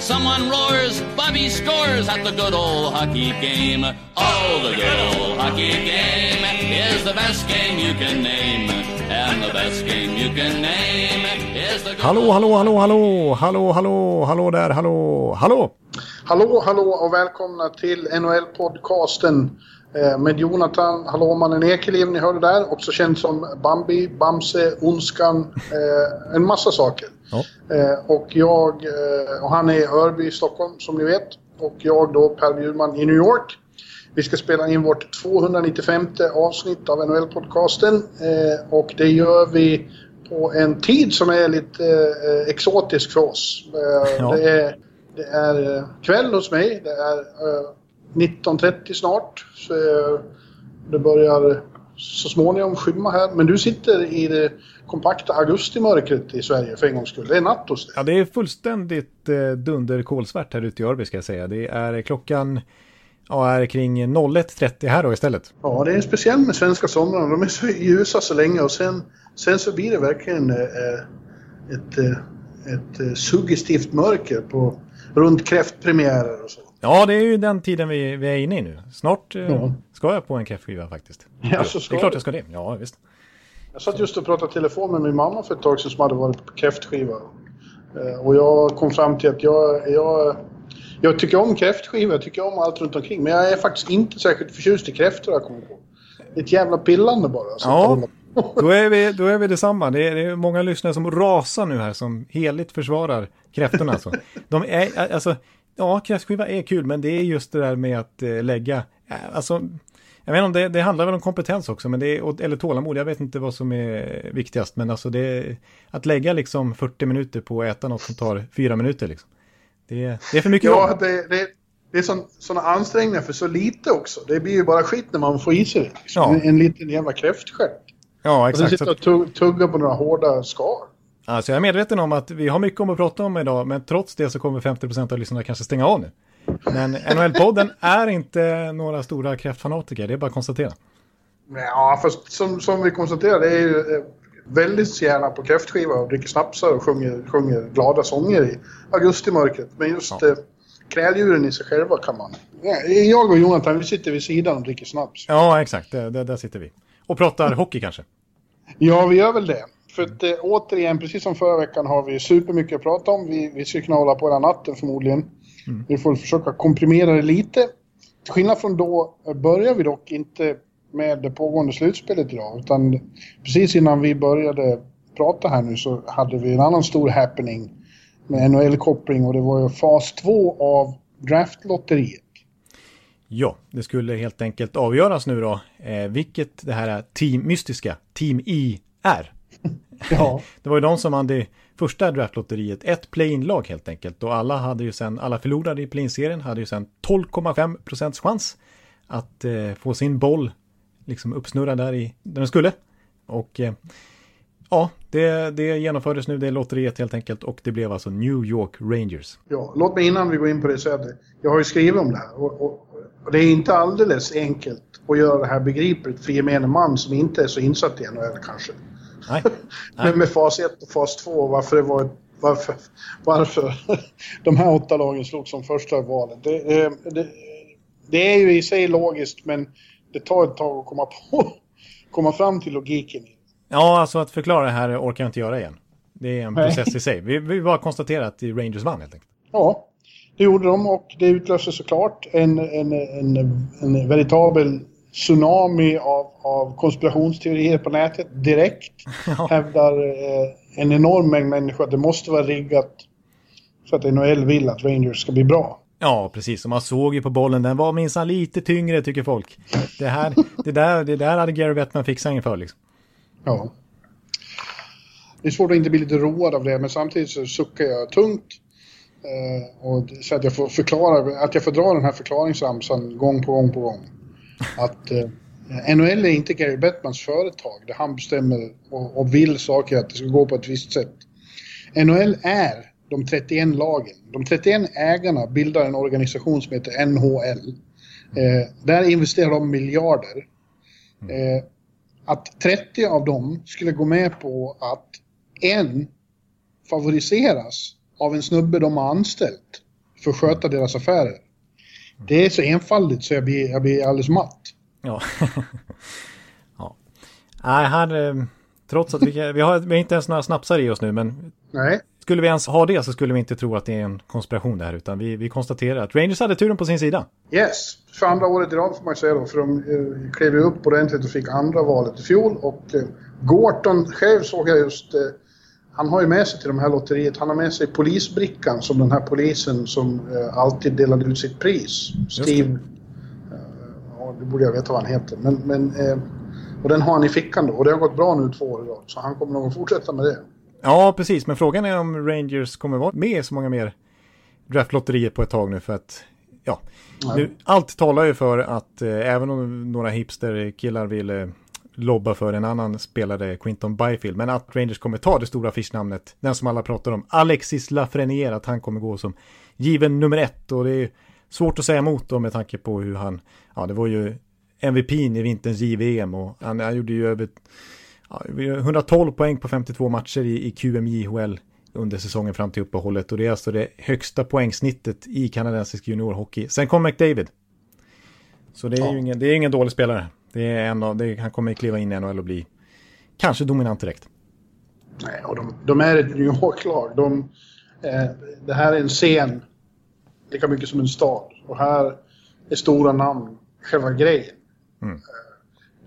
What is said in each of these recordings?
Someone roars, Bobby scores at the good old hockey game. Oh, the good old hockey game is the best game you can name. And the best game you can name is the good Hallå, hallå, hallå, hallå, hallå, hallå, hallå där, hallå, hallå. Hallå, hallå och välkomna till NHL-podcasten eh, med Jonathan Hallåmannen Ekeliv, ni hörde där, också känd som Bambi, Bamse, Onskan, eh, en massa saker. Ja. Eh, och jag, eh, och han är i Örby i Stockholm som ni vet, och jag då Per Bjurman i New York. Vi ska spela in vårt 295 avsnitt av NHL-podcasten eh, och det gör vi på en tid som är lite eh, exotisk för oss. Eh, Ja. Det är, det är kväll hos mig, det är eh, 19.30 snart. Så, det börjar så småningom skymma här. Men du sitter i det kompakta augustimörkret i Sverige för en gångs skull. Det är natt hos dig. Ja, det är fullständigt eh, dunderkolsvart här ute i Örby ska jag säga. Det är klockan, ja, är kring 01.30 här då istället. Ja, det är speciellt med svenska somrarna. De är så ljusa så länge och sen, sen så blir det verkligen eh, ett, eh, ett eh, suggestivt mörker på, runt kräftpremiärer och så. Ja, det är ju den tiden vi, vi är inne i nu. Snart eh, Ja. ska jag på en kräftskiva faktiskt. Ja, så ska det är klart jag ska det. Ja, visst. Jag satt just och pratade telefon med min mamma för ett tag sedan som hade varit på kräftskiva. Eh, Och jag kom fram till att jag, jag, jag tycker om kräftskiva, jag tycker om allt runt omkring. Men jag är faktiskt inte särskilt förtjust i kräftor jag kommer på. Ett jävla pillande bara. Så Ja. Då är vi, då är vi detsamma. Det är, det är många lyssnare som rasar nu här som heligt försvarar kräftorna. Alltså. De är, alltså, ja, kräftskiva är kul, men det är just det där med att eh, lägga, eh, alltså, jag vet inte om det, det handlar väl om kompetens också, men det är, eller tålamod, jag vet inte vad som är viktigast, men alltså det att lägga liksom 40 minuter på att äta något som tar fyra minuter liksom. Det, är- det är för mycket Ja, det, det, det är sådana ansträngningar för så lite också. Det blir ju bara skit när man får i sig det. Liksom. Ja. En, en liten jävla kräftstjärt. Ja, Och sen exakt. Sitta och tugg, tugga på några hårda skal. Alltså jag är medveten om att vi har mycket om att prata om idag, men trots det så kommer 50% av lyssnarna kanske stänga av nu. Men NHL-podden är inte några stora kräftfanatiker, det är bara att konstatera. Ja, fast som, som vi konstaterade, det är ju eh, väldigt gärna på kräftskiva och dricker snapsar och sjunger, sjunger glada sånger i augustimörkret. Men just Ja. eh, kräldjuren i sig själva kan man... Ja, Jag och Jonathan, vi sitter vid sidan och dricker snaps. Ja, exakt, det, det, där sitter vi. Och pratar hockey kanske. Ja, vi gör väl det. För att eh, återigen, precis som förra veckan har vi supermycket att prata om. Vi, vi ska kunna hålla på hela natten förmodligen. Vi får försöka komprimera det lite. Till skillnad från då börjar vi dock inte med det pågående slutspelet idag. Utan precis innan vi började prata här nu så hade vi en annan stor happening med NHL-koppling och det var ju fas 2 av draftlotteriet. Ja, det skulle helt enkelt avgöras nu då, eh, vilket det här team, mystiska Team I är. Ja. Det var ju de som hade första draftlotteriet, ett play-in-lag helt enkelt. Och alla hade ju sen, alla förlorade i play-in-serien hade ju sen 12,5 procents chans att eh, få sin boll liksom uppsnurrad där i, där den skulle. Och eh, ja, det, det genomfördes nu, det lotteriet helt enkelt. Och det blev alltså New York Rangers. Ja, låt mig innan vi går in på det säga att jag har ju skrivit om det här och, och, och det är inte alldeles enkelt att göra det här begripligt för gemene man som inte är så insatt i NHL kanske. Nej, Men med fas 1 och fas 2 och varför det var varför, varför de här åtta lagen slog som första valet. Det, det, det är ju i sig logiskt men det tar ett tag att komma på komma fram till logiken. ja, alltså att förklara det här orkar jag inte göra igen. Det är en Nej. process i sig. Vi, vi bara konstaterar att Rangers vann helt enkelt. Ja, det gjorde de och det utlöste såklart en, en, en, en veritabel tsunami av, av konspirationsteorier på nätet direkt. Ja. Hävdar eh, en enorm mängd människor att det måste vara riggat så att NHL vill att Rangers ska bli bra. Ja, precis. Och man såg ju på bollen, den var minsann lite tyngre tycker folk. Det här, det där, det där hade Gary Bettman fixat inför liksom. Ja. Det är svårt att inte bli lite road av det, men samtidigt så suckar jag tungt. Eh, och så att jag får förklara, att jag får dra den här förklaringsramsan gång på gång på gång. Att eh, NHL är inte Gary Bettmans företag där han bestämmer och, och vill saker att det ska gå på ett visst sätt. NHL är de 31 lagen. De 31 ägarna bildar en organisation som heter NHL. Eh, där investerar de miljarder. Eh, att 30 av dem skulle gå med på att en favoriseras av en snubbe de har anställt för att sköta deras affärer. Det är så enfaldigt så jag blir, jag blir alldeles matt. Ja. ja. Nej, här, eh, trots att vi, vi, har, vi har inte ens några snapsar i oss nu, men Nej. skulle vi ens ha det så skulle vi inte tro att det är en konspiration det här, utan vi, vi konstaterar att Rangers hade turen på sin sida. Yes, för andra året i rad får man säga då, för de eh, klev upp ordentligt och fick andra valet i fjol. Och eh, Gorton själv såg jag just, eh, han har ju med sig till de här lotteriet, han har med sig polisbrickan som den här polisen som eh, alltid delade ut sitt pris. Steve, eh, ja, det borde jag veta vad han heter. Men, men, eh, och den har han i fickan då och det har gått bra nu två år i rad. Så han kommer nog att fortsätta med det. Ja, precis, men frågan är om Rangers kommer vara med så många mer draftlotterier på ett tag nu för att ja, nu, allt talar ju för att eh, även om några hipster-killar vill eh, lobba för en annan spelare, Quinton Byfield, men att Rangers kommer ta det stora affischnamnet, den som alla pratar om, Alexis Lafreniere, att han kommer gå som given nummer ett och det är svårt att säga emot då med tanke på hur han, ja det var ju MVP i vinterns JVM och han, han gjorde ju över ja, 112 poäng på 52 matcher i, i QMJHL under säsongen fram till uppehållet och det är alltså det högsta poängsnittet i kanadensisk juniorhockey. Sen kom McDavid. Så det är ja. ju ingen, det är ingen dålig spelare. Det är en av, det, han kommer kliva in i NHL och bli kanske dominant direkt. Nej, och de, de är ett New York-lag. De, eh, det här är en scen lika mycket som en stad. Och här är stora namn själva grejen. Mm. Eh,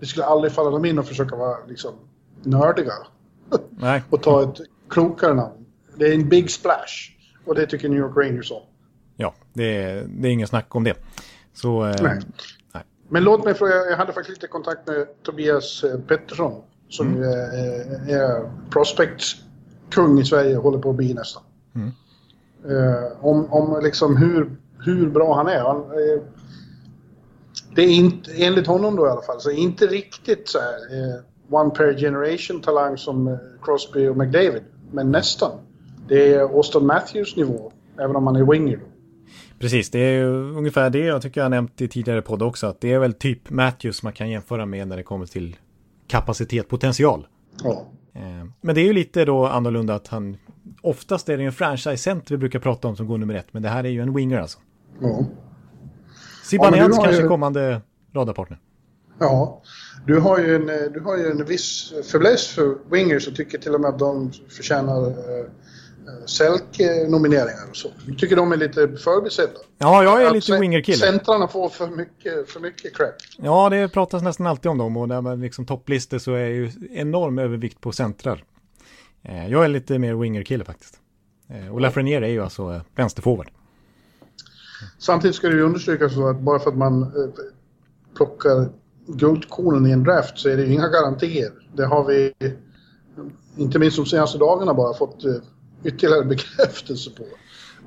det skulle aldrig falla dem in att försöka vara liksom, nördiga. Nej. och ta ett klokare namn. Det är en big splash. Och det tycker New York Rangers om. Ja, det är, det är ingen snack om det. Så, eh. Men låt mig fråga, jag hade faktiskt lite kontakt med Tobias eh, Pettersson. Som mm. är, är prospect-kung i Sverige, håller på att bli nästan. Mm. Eh, om om liksom hur, hur bra han är. Han, eh, det är inte, enligt honom då i alla fall, så inte riktigt så här eh, one per generation talang som eh, Crosby och McDavid. Men nästan. Det är Austin Matthews nivå, även om han är winger då. Precis, det är ju ungefär det jag tycker jag har nämnt i tidigare podd också. Att det är väl typ Matthews man kan jämföra med när det kommer till kapacitet, potential. Ja. Eh, men det är ju lite då annorlunda att han, oftast är det ju en franchise-center vi brukar prata om som går nummer ett, men det här är ju en winger alltså. Ja. Zibanejad ja, kanske ju... kommande radarpartner. Ja, du har ju en, du har ju en viss fäbless för wingers och tycker till och med att de förtjänar uh, Selke-nomineringar och så. Jag tycker de är lite förbisedda. Ja, jag är att lite wingerkille. Centrarna får för mycket, för mycket crap. Ja, det pratas nästan alltid om dem och när man liksom topplistor så är ju enorm övervikt på centrar. Eh, jag är lite mer wingerkille faktiskt. Och Lafreniere är ju alltså vänsterforward. Samtidigt ska det ju understrykas så att bara för att man eh, plockar guldkornen i en draft så är det ju inga garantier. Det har vi inte minst de senaste dagarna bara fått eh, ytterligare bekräftelse på.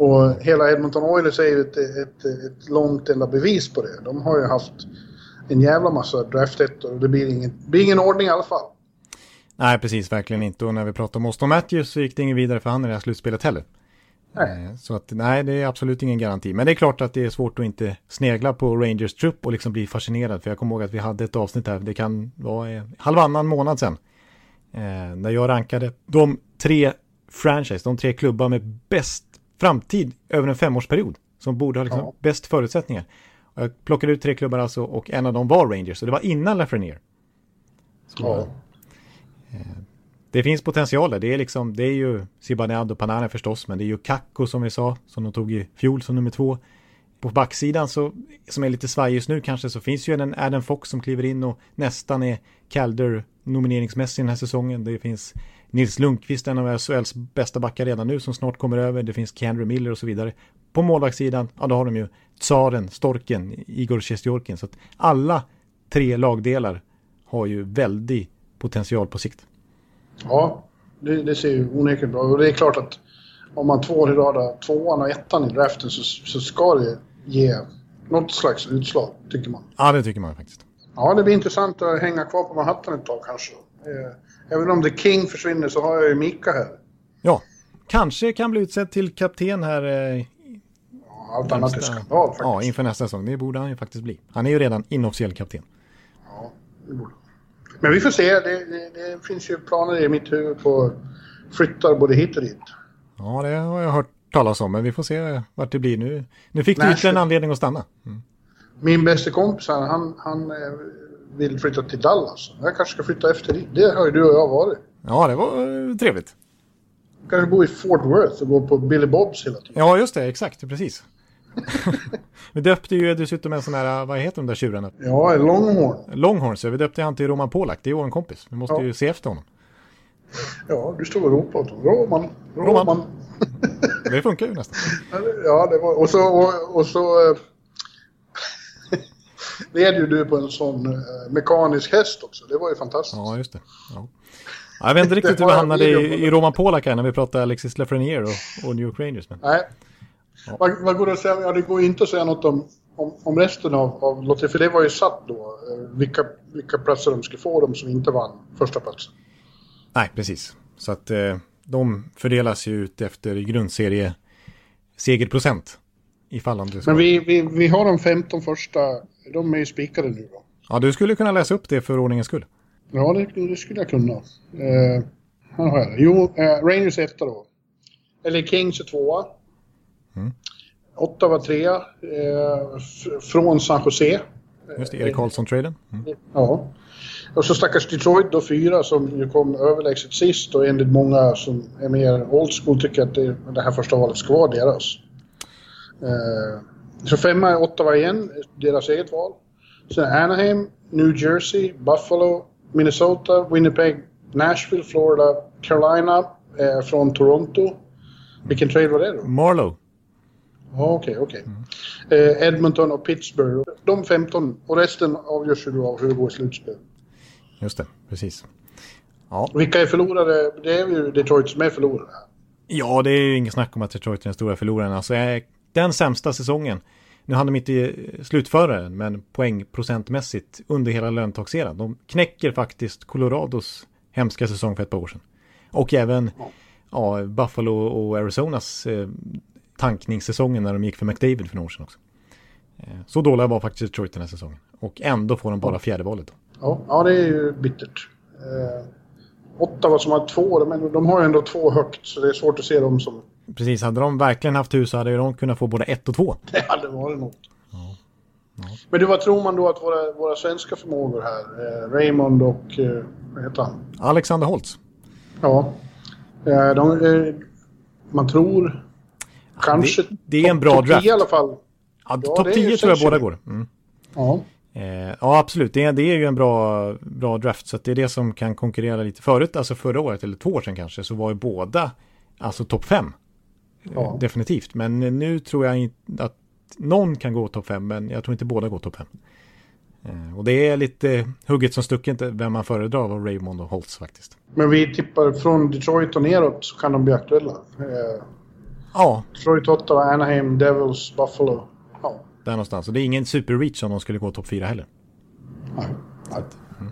Och hela Edmonton Oilers är ju ett, ett, ett långt enda bevis på det. De har ju haft en jävla massa draftettor och det blir ingen, blir ingen ordning i alla fall. Nej, precis, verkligen inte. Och när vi pratar om Austin Matthews så gick det ingen vidare för han i det här slutspelet heller. Nej. Eh, så att nej, det är absolut ingen garanti. Men det är klart att det är svårt att inte snegla på Rangers trupp och liksom bli fascinerad. För jag kommer ihåg att vi hade ett avsnitt här, det kan vara eh, halvannan månad sedan. Eh, där jag rankade de tre franchise, de tre klubbar med bäst framtid över en femårsperiod. Som borde ha liksom ja. bäst förutsättningar. Och jag plockade ut tre klubbar alltså och en av dem var Rangers. Och det var innan Lafreniere. Ja. Eh, det finns potential där. Det är, liksom, det är ju Zibanejad och Panana förstås, men det är ju Kakko som vi sa, som de tog i fjol som nummer två. På backsidan, så, som är lite svajig just nu kanske, så finns ju en Adam Fox som kliver in och nästan är Calder nomineringsmässig den här säsongen. Det finns Nils Lundqvist, en av SHLs bästa backar redan nu, som snart kommer över. Det finns Kendra Miller och så vidare. På målvaktssidan, ja då har de ju Tsaren, Storken, Igor Sjestjorkin. Så att alla tre lagdelar har ju väldig potential på sikt. Ja, det, det ser ju onekligen bra Och det är klart att om man två år i rad tvåan och ettan i draften så, så ska det ge något slags utslag, tycker man. Ja, det tycker man faktiskt. Ja, det blir intressant att hänga kvar på Manhattan ett tag kanske. Eh, även om The King försvinner så har jag ju Mika här. Ja, kanske kan bli utsedd till kapten här. Eh, ja, allt annat är skandal faktiskt. Ja, inför nästa säsong. Det borde han ju faktiskt bli. Han är ju redan inofficiell kapten. Ja, det borde Men vi får se. Det, det, det finns ju planer i mitt huvud på flyttar både hit och dit. Ja, det har jag hört talas om, men vi får se vart det blir nu. Nu fick du ytterligare en anledning att stanna. Mm. Min bästa kompis han, han eh, vill flytta till Dallas. Jag kanske ska flytta efter dit. Det har ju du och jag varit. Ja, det var eh, trevligt. Du kanske bo i Fort Worth och gå på Billy Bobs hela tiden. Ja, just det. Exakt. Precis. vi döpte ju dessutom en sån här, vad heter de där tjurarna? Ja, Longhorn. Longhorn, så vi döpte han till Roman Polak. Det är vår kompis. Vi måste ja. ju se efter honom. Ja, du stod och ropade åt honom. Roman, Roman. Roman. det funkar ju nästan. Ja, det var, och så, och, och så eh, led ju du på en sån eh, mekanisk häst också. Det var ju fantastiskt. Ja, just det. Ja. Jag vet inte riktigt hur vi hamnade i, i Roman Polak här när vi pratade Alexis Lafreniere och, och New York Rangers. Men... Nej. Ja. Vad, vad går det att säga? Ja, det går inte att säga något om, om, om resten av, av lotteriet, för det var ju satt då. Eh, vilka, vilka platser de skulle få, de som inte vann första platsen. Nej, precis. Så att eh, de fördelas ju ut efter grundserie segerprocent. Ifall om det ska... Men vi, vi, vi har de 15 första, de är ju spikade nu då. Ja, du skulle kunna läsa upp det för ordningens skull. Ja, det, det skulle jag kunna. Eh, här har jag det. Jo, eh, Rangers etta då. Eller Kings är tvåa. Mm. Ottawa trea. Eh, från San Jose. Just det, Erik Karlsson-traden. Mm. Ja. Och så stackars Detroit då fyra som ju kom överlägset sist och enligt många som är mer old school tycker att det, det här första valet ska vara deras. Eh, så femma är Ottawa igen, deras eget val. Sen Anaheim, New Jersey, Buffalo, Minnesota, Winnipeg, Nashville, Florida, Carolina eh, från Toronto. Vilken trade var det då? Marlow. Okej, okay, okej. Okay. Mm. Eh, Edmonton och Pittsburgh. De 15 och resten avgörs ju då av hur det går i slutspel. Just det, precis. Ja. Vilka är förlorare? Det är ju Detroit som är förlorare. Ja, det är ju inget snack om att Detroit är den stora förloraren. Alltså, den sämsta säsongen. Nu hann de inte eh, slutföra den, men poängprocentmässigt under hela löntagsserien. De knäcker faktiskt Colorados hemska säsong för ett par år sedan. Och även ja, Buffalo och Arizonas eh, tankningssäsongen när de gick för McDavid för några år sedan också. Eh, så dåliga var faktiskt Detroit den här säsongen. Och ändå får de bara fjärde valet. Ja, ja, det är ju bittert. Eh, Ottawa som har två, men de har ju ändå två högt så det är svårt att se dem som... Precis, hade de verkligen haft tur så hade de kunnat få både ett och två. Det hade varit något. Ja. Ja. Men du, vad tror man då att våra, våra svenska förmågor här, eh, Raymond och, eh, vad heter han? Alexander Holtz. Ja. Eh, de, eh, man tror kanske... Det, det är en bra draft. i alla fall. Ja, ja topp 10 tror jag båda går. Mm. Ja. Eh, ja, absolut. Det, det, är ju en bra, bra draft. Så det är det som kan konkurrera lite. Förut, alltså förra året eller två år sedan kanske, så var ju båda alltså topp fem. Ja. Definitivt. Men nu tror jag inte att någon kan gå topp fem, men jag tror inte båda går topp fem. Eh, och det är lite hugget som stucket vem man föredrar av Raymond och Holtz faktiskt. Men vi tippar från Detroit och neråt så kan de bli aktuella. Eh, ja. Detroit, Ottawa, Anaheim, Devils, Buffalo. Ja. Där någonstans. Och det är ingen super-reach om de skulle gå topp fyra heller. Nej. Nej. Mm.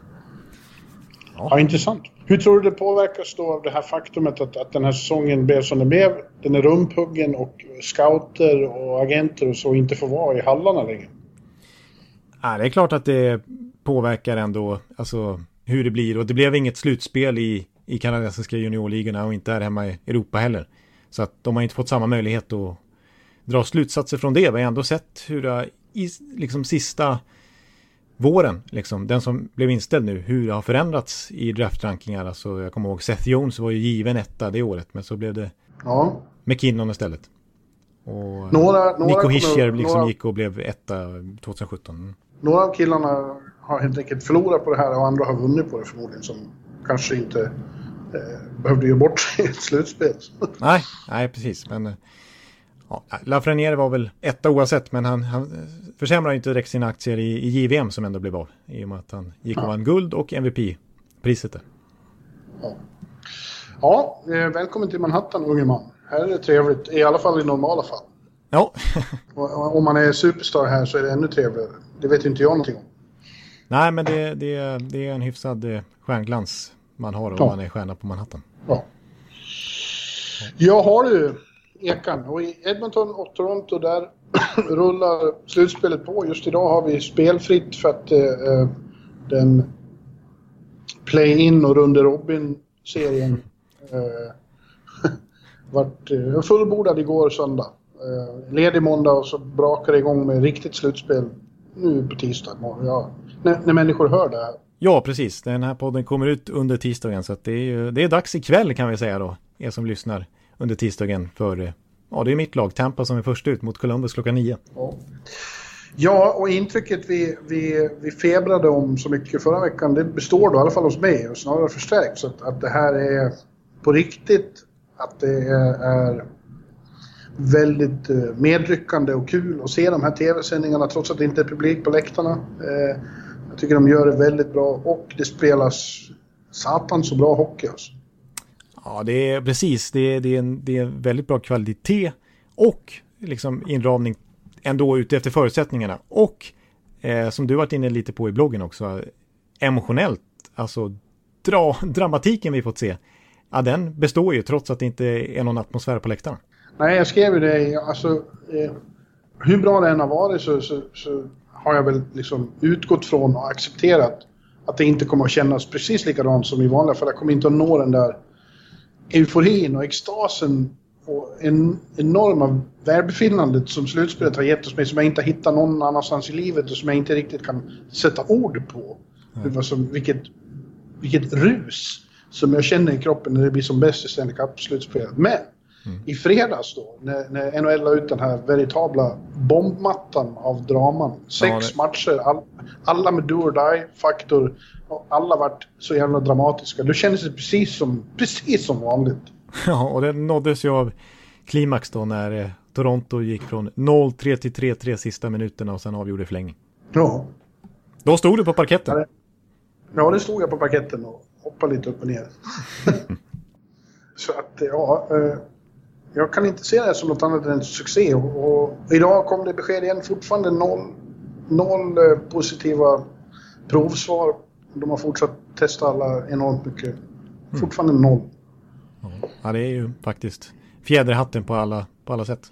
Ja. ja. intressant. Hur tror du det påverkas då av det här faktumet att, att den här säsongen blev som den blev? Den är rumphuggen och scouter och agenter och så inte får vara i hallarna längre. Ja, det är klart att det påverkar ändå alltså, hur det blir. Och det blev inget slutspel i, i kanadensiska juniorligorna och inte här hemma i Europa heller. Så att de har inte fått samma möjlighet att dra slutsatser från det. Vi har ändå sett hur det i liksom sista våren, liksom, den som blev inställd nu, hur det har förändrats i draftrankningar. Alltså, jag kommer ihåg Seth Jones var ju given etta det året, men så blev det ja. McKinnon istället. Och några, några Nico Hischier liksom några... gick och blev etta 2017. Mm. Några av killarna har helt enkelt förlorat på det här och andra har vunnit på det förmodligen som kanske inte eh, behövde göra bort sig i ett slutspel. nej, nej, precis. Men Ja, Lafreniere var väl etta oavsett, men han, han försämrade inte direkt sina aktier i, i JVM som ändå blev av. I och med att han gick och vann guld och MVP-priset där. Ja. ja, eh, välkommen till Manhattan unge man. Här är det trevligt, i alla fall i normala fall. Ja. Om man är superstar här så är det ännu trevligare. Det vet inte jag någonting om. Nej, men det, det, det är en hyfsad eh, stjärnglans man har om ja. man är stjärna på Manhattan. Ja. Jag har du, Ekan, och i Edmonton och Toronto där rullar slutspelet på. Just idag har vi spelfritt för att eh, eh den play-in och Runde Robin-serien eh, vart eh, fullbordad igår söndag. Eh, ledig måndag och så brakar det igång med riktigt slutspel nu på tisdag. Ja, när, när människor hör det här. Ja, precis. Den här podden kommer ut under tisdagen så det är, ju, det är dags ikväll kan vi säga då. Er som lyssnar under tisdagen för, eh, ja det är mitt lag, Tampa som är först ut mot Columbus klockan nio. Ja. Och intrycket vi, vi, vi febrade om så mycket förra veckan, det består då i alla fall hos mig och snarare förstärks. Att, att det här är på riktigt, att det är, väldigt eh, medryckande och kul att se de här tv-sändningarna trots att det inte är publik på läktarna. Eh, jag tycker de gör det väldigt bra och det spelas satan så bra hockey alltså. Ja, det är precis. Det är, det är, en, det är väldigt bra kvalitet och liksom inramning ändå ute efter förutsättningarna. Och eh, som du varit inne lite på i bloggen också, emotionellt, alltså dra, dramatiken vi fått se, ja den består ju trots att det inte är någon atmosfär på läktaren. Nej, jag skrev ju det, alltså eh, hur bra det än har varit så, så, så, har jag väl liksom utgått från och accepterat att det inte kommer att kännas precis likadant som i vanliga fall. Jag kommer inte att nå den där euforin och extasen och en enorma välbefinnandet som slutspelet har gett oss mig som jag inte har hittat någon annanstans i livet och som jag inte riktigt kan sätta ord på. Mm. Som, vilket, vilket rus som jag känner i kroppen när det blir som bäst i Stanley Cup-slutspelet. Men mm. i fredags då, när, när NHL la ut den här veritabla bombmattan av draman. Sex ja, det... matcher, all, alla med do or die-faktor. Alla vart så jävla dramatiska. Då kändes det precis som, precis som vanligt. Ja, och det nåddes ju av klimax då när eh, Toronto gick från 0-3 till 3-3 sista minuterna och sen avgjorde förlängning. Ja. Då stod du på parketten. Ja, det stod jag på parketten och hoppade lite upp och ner. Så att, ja. Eh, jag kan inte se det som något annat än en succé. Och, idag kom det besked igen. Fortfarande noll, noll eh, positiva provsvar. De har fortsatt testa alla enormt mycket. Mm. Fortfarande noll. Ja, det är ju faktiskt fjäderhatten på alla, på alla sätt.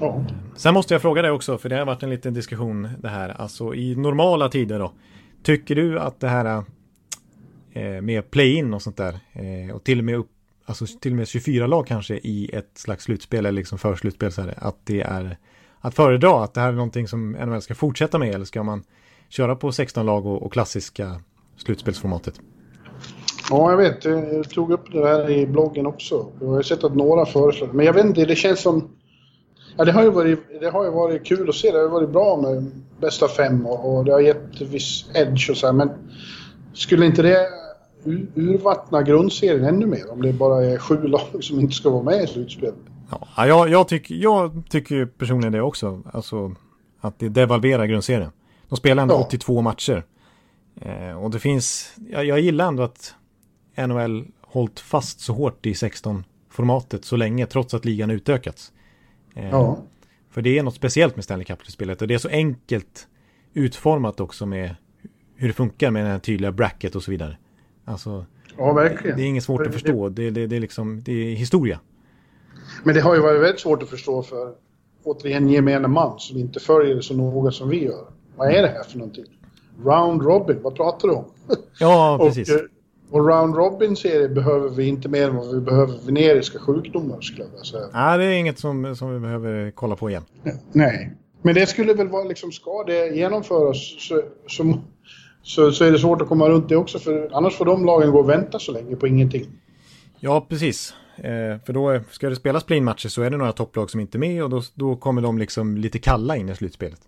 Ja. Sen måste jag fråga dig också, för det har varit en liten diskussion det här. Alltså i normala tider då. Tycker du att det här eh, med play-in och sånt där eh, och till och med upp, alltså till och med 24 lag kanske i ett slags slutspel eller liksom förslutspel så här, att det är att föredra att det här är någonting som NHL ska fortsätta med eller ska man köra på 16 lag och, och klassiska slutspelsformatet? Ja, jag vet. Jag tog upp det här i bloggen också. Jag har sett att några föreslår det. Men jag vet inte, det känns som... Ja, det har ju varit, det har ju varit kul att se. Det har varit bra med bästa fem och, och det har gett viss edge och så här. Men skulle inte det urvattna grundserien ännu mer om det bara är sju lag som inte ska vara med i slutspelet? Ja, jag, jag, tycker, jag tycker personligen det också. Alltså att det devalverar grundserien. De spelar ändå ja. 82 matcher. Eh, och det finns, jag, jag gillar ändå att NHL hållit fast så hårt i 16-formatet så länge trots att ligan utökats. Eh, ja. För det är något speciellt med Stanley Cup-spelet och det är så enkelt utformat också med hur det funkar med den här tydliga bracket och så vidare. Alltså, ja, verkligen. Det är inget svårt att förstå. Det, det, det, är liksom, det är historia. Men det har ju varit väldigt svårt att förstå för återigen gemene man som inte följer det så noga som vi gör. Vad är det här för någonting? Round Robin, vad pratar du om? Ja, precis. och, eh, och Round Robin-serie behöver vi inte mer än vad vi behöver veneriska sjukdomar skulle jag säga. Nej, det är inget som, som vi behöver kolla på igen. Nej, men det skulle väl vara liksom, ska det genomföras så, så, så, så är det svårt att komma runt det också. För annars får de lagen gå och vänta så länge på ingenting. Ja, precis. Eh, för då ska det spelas play-matcher så är det några topplag som inte är med och då, då kommer de liksom lite kalla in i slutspelet.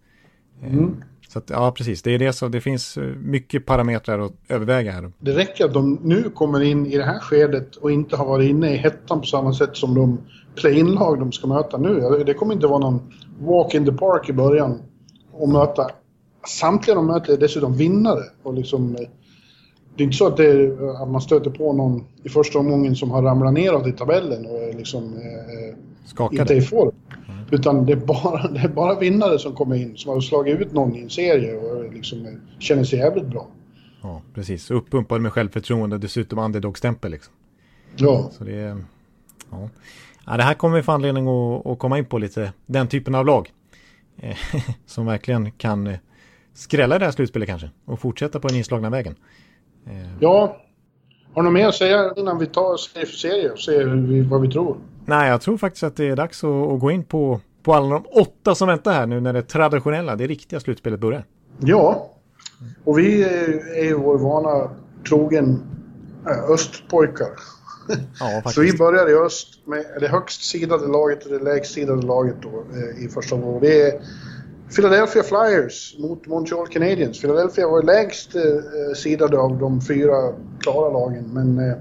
Eh, mm. Så att, ja, precis. Det är det så. Det finns eh, mycket parametrar att överväga här. Det räcker att de nu kommer in i det här skedet och inte har varit inne i hettan på samma sätt som de play-in-lag de ska möta nu. Det kommer inte vara någon walk in the park i början och möta samtliga de möter är dessutom vinnare. Och liksom, eh, det är inte så att, är, att, man stöter på någon i första omgången som har ramlat neråt i tabellen och är liksom, eh, inte i form. Mm. Utan det är, bara, det är bara vinnare som kommer in som har slagit ut någon i en serie och liksom känner sig jävligt bra. Ja, precis. Uppumpad med självförtroende, dessutom underdog-stämpel liksom. Ja. Så det. Ja. ja. det här kommer vi få anledning att, att komma in på lite, den typen av lag. Eh, som verkligen kan eh, skrälla det här slutspelet kanske och fortsätta på den inslagna vägen. Eh. Ja, har du något mer att säga innan vi tar för serie och ser vi, vad vi tror? Nej, jag tror faktiskt att det är dags att, att, gå in på, på alla de åtta som väntar här nu när det traditionella, det riktiga slutspelet börjar. Ja, och vi är ju vår vana trogen östpojkar. Ja, så vi börjar i öst med det högst sidade laget och det lägst sidade laget då, i första omgången. Det är Philadelphia Flyers mot Montreal Canadiens. Philadelphia var lägst eh, sidade av de fyra klara lagen men eh,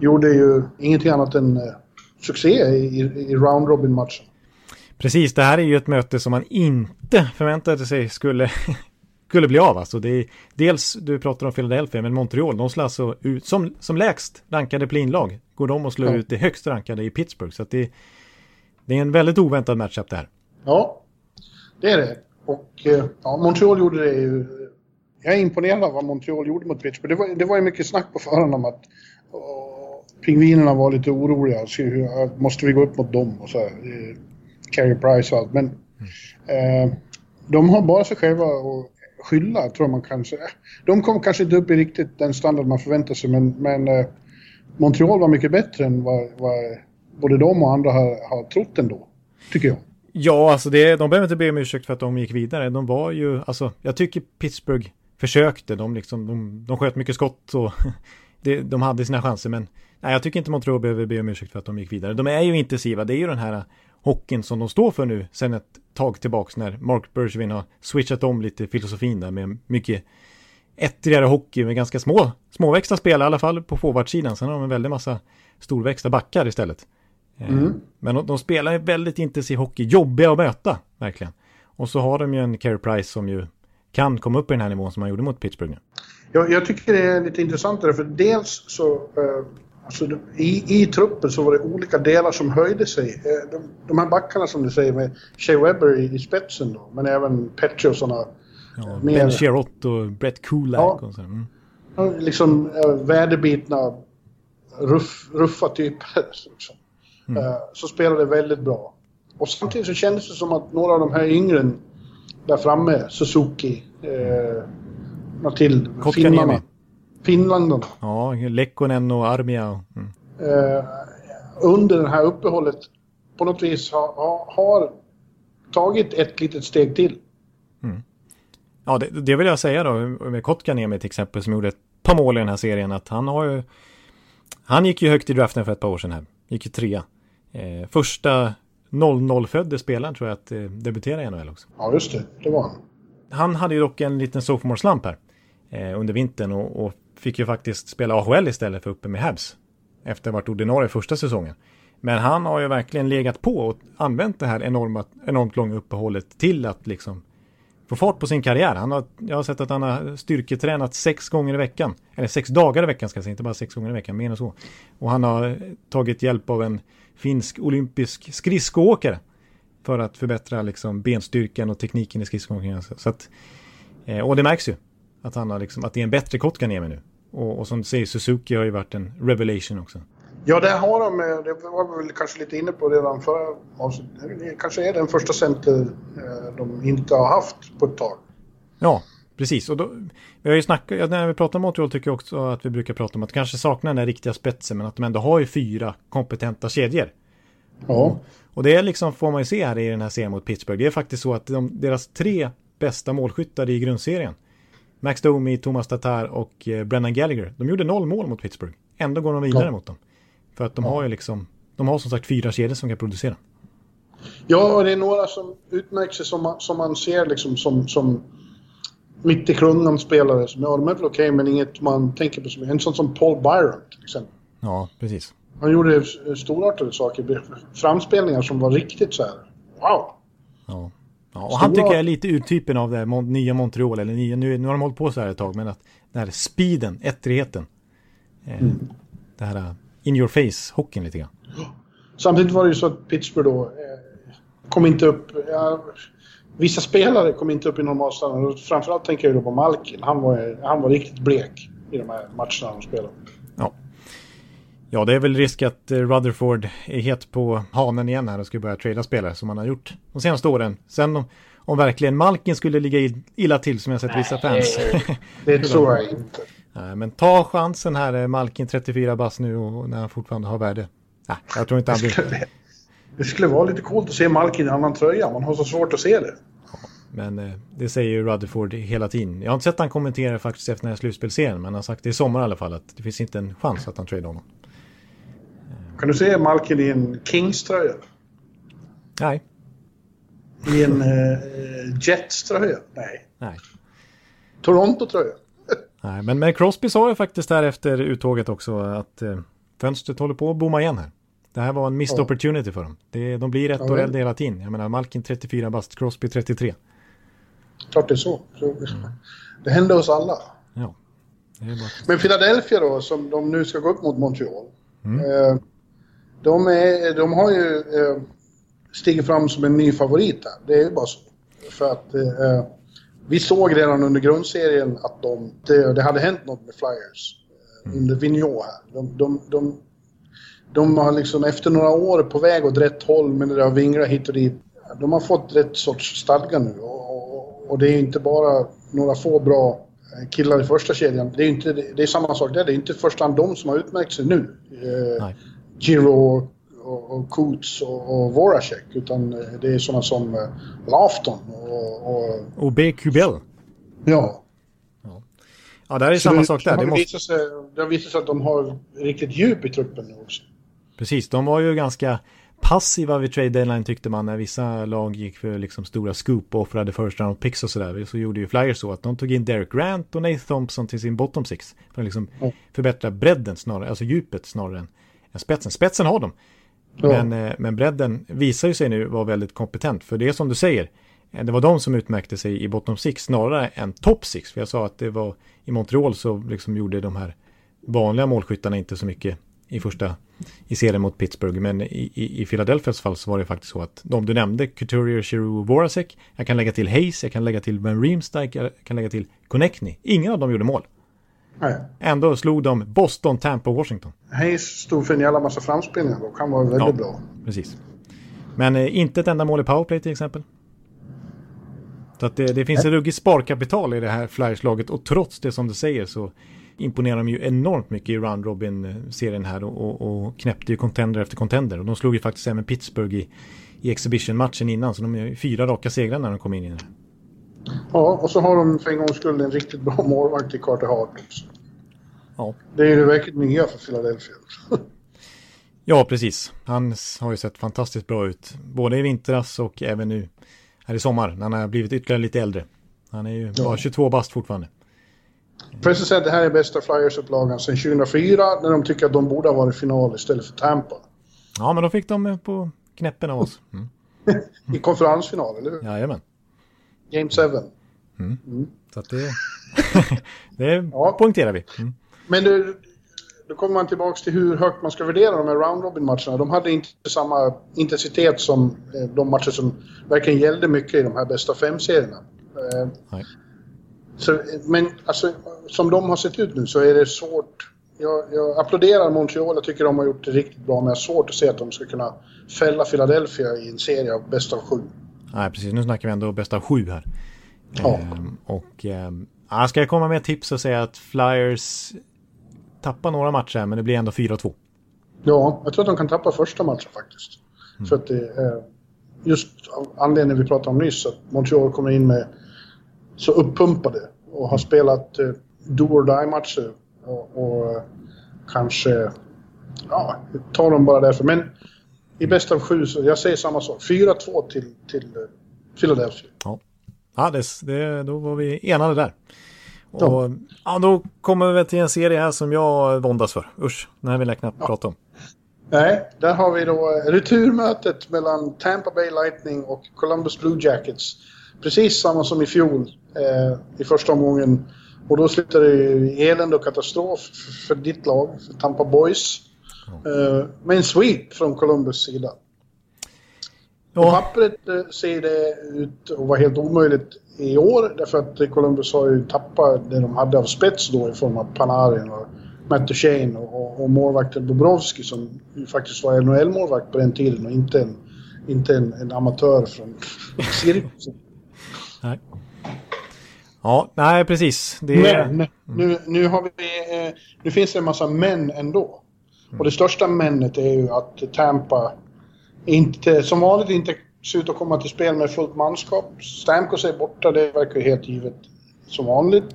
gjorde ju ingenting annat än eh, succé i, i round robin-matchen. Precis, det här är ju ett möte som man inte förväntade sig skulle, skulle bli av. Alltså det är, dels, du pratar om Philadelphia, men Montreal, de slår alltså ut som, som lägst rankade plinlag. Går de och slår ja. ut det högst rankade i Pittsburgh. Så det, det är en väldigt oväntad matchup det här. Ja, det är det. Och eh, ja, Montreal gjorde det ju... Jag är imponerad av vad Montreal gjorde mot Pittsburgh. Det var, det var ju mycket snack på förhand om att pingvinerna var lite oroliga. Så, måste vi gå upp mot dem och så här. Eh, Carey Price och allt. Men eh, de har bara sig själva att skylla, tror man kanske. De kom kanske inte upp i riktigt den standard man förväntar sig, men, men eh, Montreal var mycket bättre än vad, vad både de och andra har, har trott ändå, tycker jag. Ja, alltså det, de behöver inte be om ursäkt för att de gick vidare. De var ju, alltså jag tycker Pittsburgh försökte. De, liksom, de, de sköt mycket skott och det, de hade sina chanser. Men nej, jag tycker inte Montreal behöver be om ursäkt för att de gick vidare. De är ju intensiva. Det är ju den här hockeyn som de står för nu sen ett tag tillbaks när Mark Bergevin har switchat om lite filosofin där med mycket ettrigare hockey med ganska små, småväxta spelare i alla fall på forwardsidan. Sen har de en väldig massa storväxta backar istället. Eh, mm. Men de, de, spelar väldigt intensiv hockey, jobbiga att möta, verkligen. Och så har de ju en Carey Price som ju kan komma upp i den här nivån som han gjorde mot Pittsburgh nu. Jag, jag tycker det är lite intressantare för dels så uh, alltså, i, i truppen så var det olika delar som höjde sig. Uh, de, de här backarna som du säger med Shea Webber i, i spetsen då, men även Petri och sådana. Ja, mer, ben Sherrott och Brett Kulak ja, och så. Mm. Liksom uh, väderbitna, ruff, ruffa typer. Liksom. Mm. Uh, så spelade väldigt bra. Och samtidigt så kändes det som att några av de här yngre där framme, Suzuki, eh, till finnarna. Finländarna. Ja, Lekkonen och Armia. Mm. Eh, under det här uppehållet på något vis har, har tagit ett litet steg till. Mm. Ja, det, det, vill jag säga då med Kotkaniemi till exempel som gjorde ett par mål i den här serien att han har ju han gick ju högt i draften för ett par år sedan här. Gick ju trea. Eh, första 00-födde spelaren tror jag att eh, debutera i NHL också. Ja, just det. Det var han. Han hade ju dock en liten sophomore slump här eh, under vintern och, och, fick ju faktiskt spela AHL istället för uppe med Habs. Efter att ha varit ordinarie första säsongen. Men han har ju verkligen legat på och använt det här enorma, enormt långa uppehållet till att liksom få fart på sin karriär. Han har, jag har sett att han har styrketränat sex gånger i veckan. Eller sex dagar i veckan ska jag säga, inte bara sex gånger i veckan, mer än så. Och han har tagit hjälp av en finsk olympisk skridskoåkare för att förbättra liksom benstyrkan och tekniken i skridskoåkningen. Så att, eh, och det märks ju att, han har liksom, att det är en bättre Kotkaniemi nu. Och, och som du säger, Suzuki har ju varit en revelation också. Ja, det har de. Eh, det var vi väl kanske lite inne på redan förra avsnittet. Det kanske är den första center eh, de inte har haft på ett tag. Ja, precis. Och då, vi har ju snackat, när vi pratar om Montreal tycker jag också att vi brukar prata om att kanske saknar den riktiga spetsen, men att de ändå har ju fyra kompetenta kedjor. Ja. Och det är liksom, får man ju se här i den här serien mot Pittsburgh, det är faktiskt så att de, deras tre bästa målskyttar i grundserien, Max Domi, Thomas Tatar och eh, Brennan Gallagher, de gjorde noll mål mot Pittsburgh. Ändå går de vidare ja. mot dem. För att de ja. har ju liksom, de har som sagt fyra kedjor som kan producera. Ja, och det är några som utmärker sig som man, som man ser liksom som, som mitt i klungan spelare som, är väl okej okay, men inget man tänker på som, en sån som Paul Byron till exempel. Ja, precis. Han gjorde storartade saker, framspelningar som var riktigt så här, wow. Ja. Ja, och han tycker jag är lite urtypen av det här nya Montreal, eller nya, nu, nu har de hållit på så här ett tag, men att den här speeden, ettrigheten. Eh, mm. Det här in your face hockeyn lite grann. Samtidigt var det ju så att Pittsburgh då eh, kom inte upp... Ja, vissa spelare kom inte upp i normalstandard. Framförallt tänker jag då på Malkin. Han var, han var riktigt blek i de här matcherna de spelade. Ja. Ja, det är väl risk att eh, Rutherford är het på hanen igen här och ska börja trada spelare som han har gjort de senaste åren. Sen om, om verkligen Malkin skulle ligga illa till som jag sett vissa fans. Det tror jag inte. Nej, men ta chansen här, eh, Malkin 34 bass nu och när han fortfarande har värde. Nej, jag tror inte han blir... Det skulle vara lite coolt att se Malkin i en annan tröja. Man har så svårt att se det. Men eh, det säger ju Rutherford hela tiden. Jag har inte sett han kommentera faktiskt efter den här slutspelserien. Men han har sagt det i sommar i alla fall att det finns inte en chans att han tradar honom. Kan du se Malkin i en Kings-tröja? Nej. I en eh, Jets-tröja? Nej. Nej. Toronto-tröja? Nej, men, men Crosby sa ju faktiskt här efter uttåget också att eh, fönstret håller på att bomma igen här. Det här var en missed ja. opportunity för dem. Det, de blir ett ja, äldre hela tiden. Jag menar, Malkin 34 bast, Crosby 33. Klart det är så. mm. Det händer oss alla. Ja. Men Philadelphia då, som de nu ska gå upp mot Montreal. Mm. Eh, de, är, de har ju eh, stigit fram som en ny favorit här. Det är ju bara så. För att eh, vi såg redan under grundserien att de, det, det hade hänt något med Flyers. Mm. Under Vigneault här. De, de, de de har liksom efter några år på väg åt rätt håll men det har vinglat hit och dit. De har fått rätt sorts stadga nu och, det är inte bara några få bra killar i första kedjan. Det är, inte, det är samma sak där, det är inte i första hand de som har utmärkt sig nu. Eh, Giro och, och Coots och, och Voracek utan det är sådana som eh, Lafton och... Och, och B. Kubel. Ja. ja. Ja, det är Så samma det, sak där. Det, måste... visat sig, det har visat sig att de har riktigt djup i truppen nu också. Precis, de var ju ganska passiva vid trade deadline tyckte man när vissa lag gick för liksom stora scoop och offrade first round picks och sådär. Så gjorde ju Flyers så att de tog in Derek Grant och Nate Thompson till sin bottom six. För att liksom mm. förbättra bredden snarare, alltså djupet snarare än, än spetsen. Spetsen har de. Mm. Men, eh, men bredden visar ju sig nu vara väldigt kompetent. För det är som du säger, eh, det var de som utmärkte sig i bottom six snarare än top six. För jag sa att det var i Montreal så liksom gjorde de här vanliga målskyttarna inte så mycket i första i serien mot Pittsburgh. Men i, i, i Philadelphias fall så var det faktiskt så att de du nämnde, Couturier, Giroux och Voracek, jag kan lägga till Hayes, jag kan lägga till Ben Reemstike, jag kan lägga till Connectney. Ingen av dem gjorde mål. Nej. Ändå slog de Boston, Tampa och Washington. Hayes stod för en jävla massa framspelningar och han var väldigt ja, bra. Precis. Men eh, inte ett enda mål i powerplay till exempel. Så att det, det finns en ruggig sparkapital i det här Flyers-laget och trots det som du säger så imponerar de ju enormt mycket i Round Robin-serien här och, och, och knäppte ju contender efter contender. Och de slog ju faktiskt även Pittsburgh i, i exhibition-matchen innan, så de är fyra raka segrar när de kom in i den. Ja, och så har de för en gångs skull en riktigt bra målvakt i Carter Hart också. Ja. Det är ju det verkligen nya för Philadelphia. ja, precis. Han har ju sett fantastiskt bra ut, både i vintras och även nu här i sommar, när han har blivit ytterligare lite äldre. Han är ju ja. bara 22 bast fortfarande. Precis säga att det här är bästa Flyers-upplagan sedan 2004 när de tycker att de borde ha varit final istället för Tampa. Ja, men då fick de på knäppen av oss. Mm. I konferensfinal, eller hur? Jajamän. Game 7. Mm. Mm. Så att det, det ja. poängterar vi. Mm. Men det, då kommer man tillbaka till hur högt man ska värdera de här round robin-matcherna. De hade inte samma intensitet som eh, de matcher som verkligen gällde mycket i de här bästa fem-serierna. Eh. Så, men alltså, som de har sett ut nu så är det svårt. Jag, jag applåderar Montreal, jag tycker de har gjort det riktigt bra, men jag har svårt att se att de ska kunna fälla Philadelphia i en serie av bäst av sju. Nej, precis. Nu snackar vi ändå bäst av sju här. Ja. Ehm, och ehm, ska jag komma med ett tips och säga att Flyers tappar några matcher, men det blir ändå 4-2. Ja, jag tror att de kan tappa första matchen faktiskt. Mm. För att det är just av anledningen vi pratade om nyss, att Montreal kommer in med så uppumpade och har spelat eh, do or die-matcher. Och, och, eh, kanske, ja, tar dem bara därför. Men i bästa av sju, så jag säger samma sak. 4-2 till, till eh, Philadelphia. Ja, ja det, det, då var vi enade där. Och, ja. ja. då kommer vi till en serie här som jag våndas för. Usch, den här vill jag knappt ja. prata om. Nej, där har vi då returmötet mellan Tampa Bay Lightning och Columbus Blue Jackets. Precis samma som i fjol eh, i första omgången. Och då slutade det i elände och katastrof för ditt lag, för Tampa Boys. Eh, med en sweep från Columbus sida. På pappret eh, ser det ut att vara helt omöjligt i år därför att Columbus har ju tappat det de hade av spets då i form av Panarin och Matt Duchene och, och målvakten Bobrovski som ju faktiskt var NHL-målvakt på den tiden och inte en, inte en, en amatör från cirkusen. Ja, nej precis. Det... Men nu, nu, har vi, eh, nu finns det en massa män ändå. Och det största männet är ju att Tampa inte, som vanligt inte ser ut att komma till spel med fullt manskap. Stamkos är borta, det verkar ju helt givet som vanligt.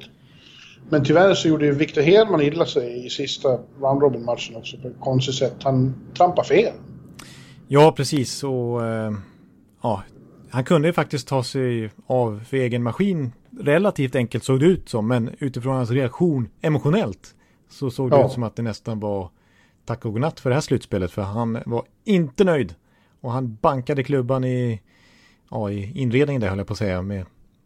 Men tyvärr så gjorde ju Victor Hedman illa sig i sista round robin-matchen också på ett konstigt sätt. Han trampade fel. Ja, precis. Och, äh, ja, han kunde ju faktiskt ta sig av för egen maskin relativt enkelt såg det ut som. Men utifrån hans reaktion emotionellt så såg det ja. ut som att det nästan var tack och godnatt för det här slutspelet. För han var inte nöjd. Och han bankade klubban i, ja, i inredningen där höll jag på att säga. Med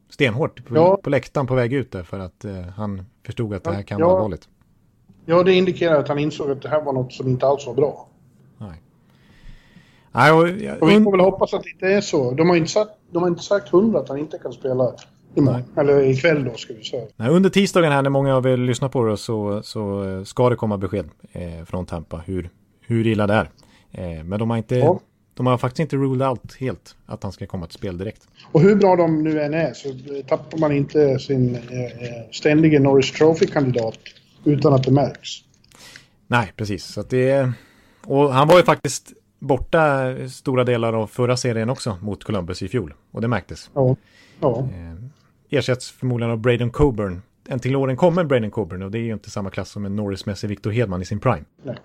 stenhårt på, ja. på läktaren på väg ut där. För att eh, han förstod att det här kan ja. vara allvarligt. Ja, det indikerar att han insåg att det här var något som inte alls var bra. Nej. Nej och, och vi får väl hoppas att det inte är så. De har inte sagt, de har inte sagt hundra att han inte kan spela imorgon. Eller ikväll då ska vi säga. Nej, under tisdagen här när många av er lyssnar på det så, så eh, ska det komma besked eh, från Tampa hur, hur illa det är. Eh, men de har inte ja. De har faktiskt inte ruled out helt att han ska komma till spel direkt. Och hur bra de nu än är så tappar man inte sin eh, eh ständige Norris Trophy-kandidat utan att det märks. Nej, precis. Så det, och han var ju faktiskt borta stora delar av förra serien också mot Columbus i fjol. Och det märktes. Ja. ja. Ersätts förmodligen av Braden Coburn. En till åren kommer Braden Coburn och det är ju inte samma klass som en Norris-mässig Victor Hedman i sin prime. Nej.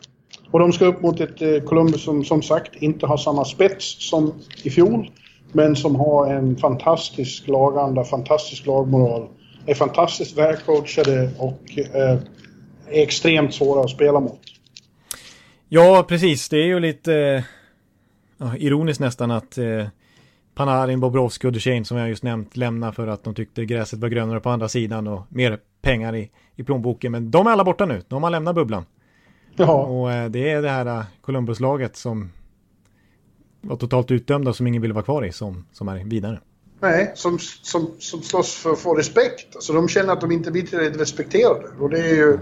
Och de ska upp mot ett eh, Columbus som som sagt inte har samma spets som i fjol. Men som har en fantastisk laganda, fantastisk lagmoral. Är fantastiskt välcoachade och eh, är extremt svåra att spela mot. Ja, precis. Det är ju lite eh, ironiskt nästan att eh, Panarin, Bobrovski och Duchene som jag just nämnt lämnar för att de tyckte gräset var grönare på andra sidan och mer pengar i, i plånboken. Men de är alla borta nu. De har lämnat bubblan. Ja. Och eh, det är det här eh, Columbus-laget som var totalt utdömda som ingen vill vara kvar i som, som är vidare. Nej, som, som, som slåss för att få respekt. Alltså de känner att de inte blir tillräckligt respekterade. Och det är ju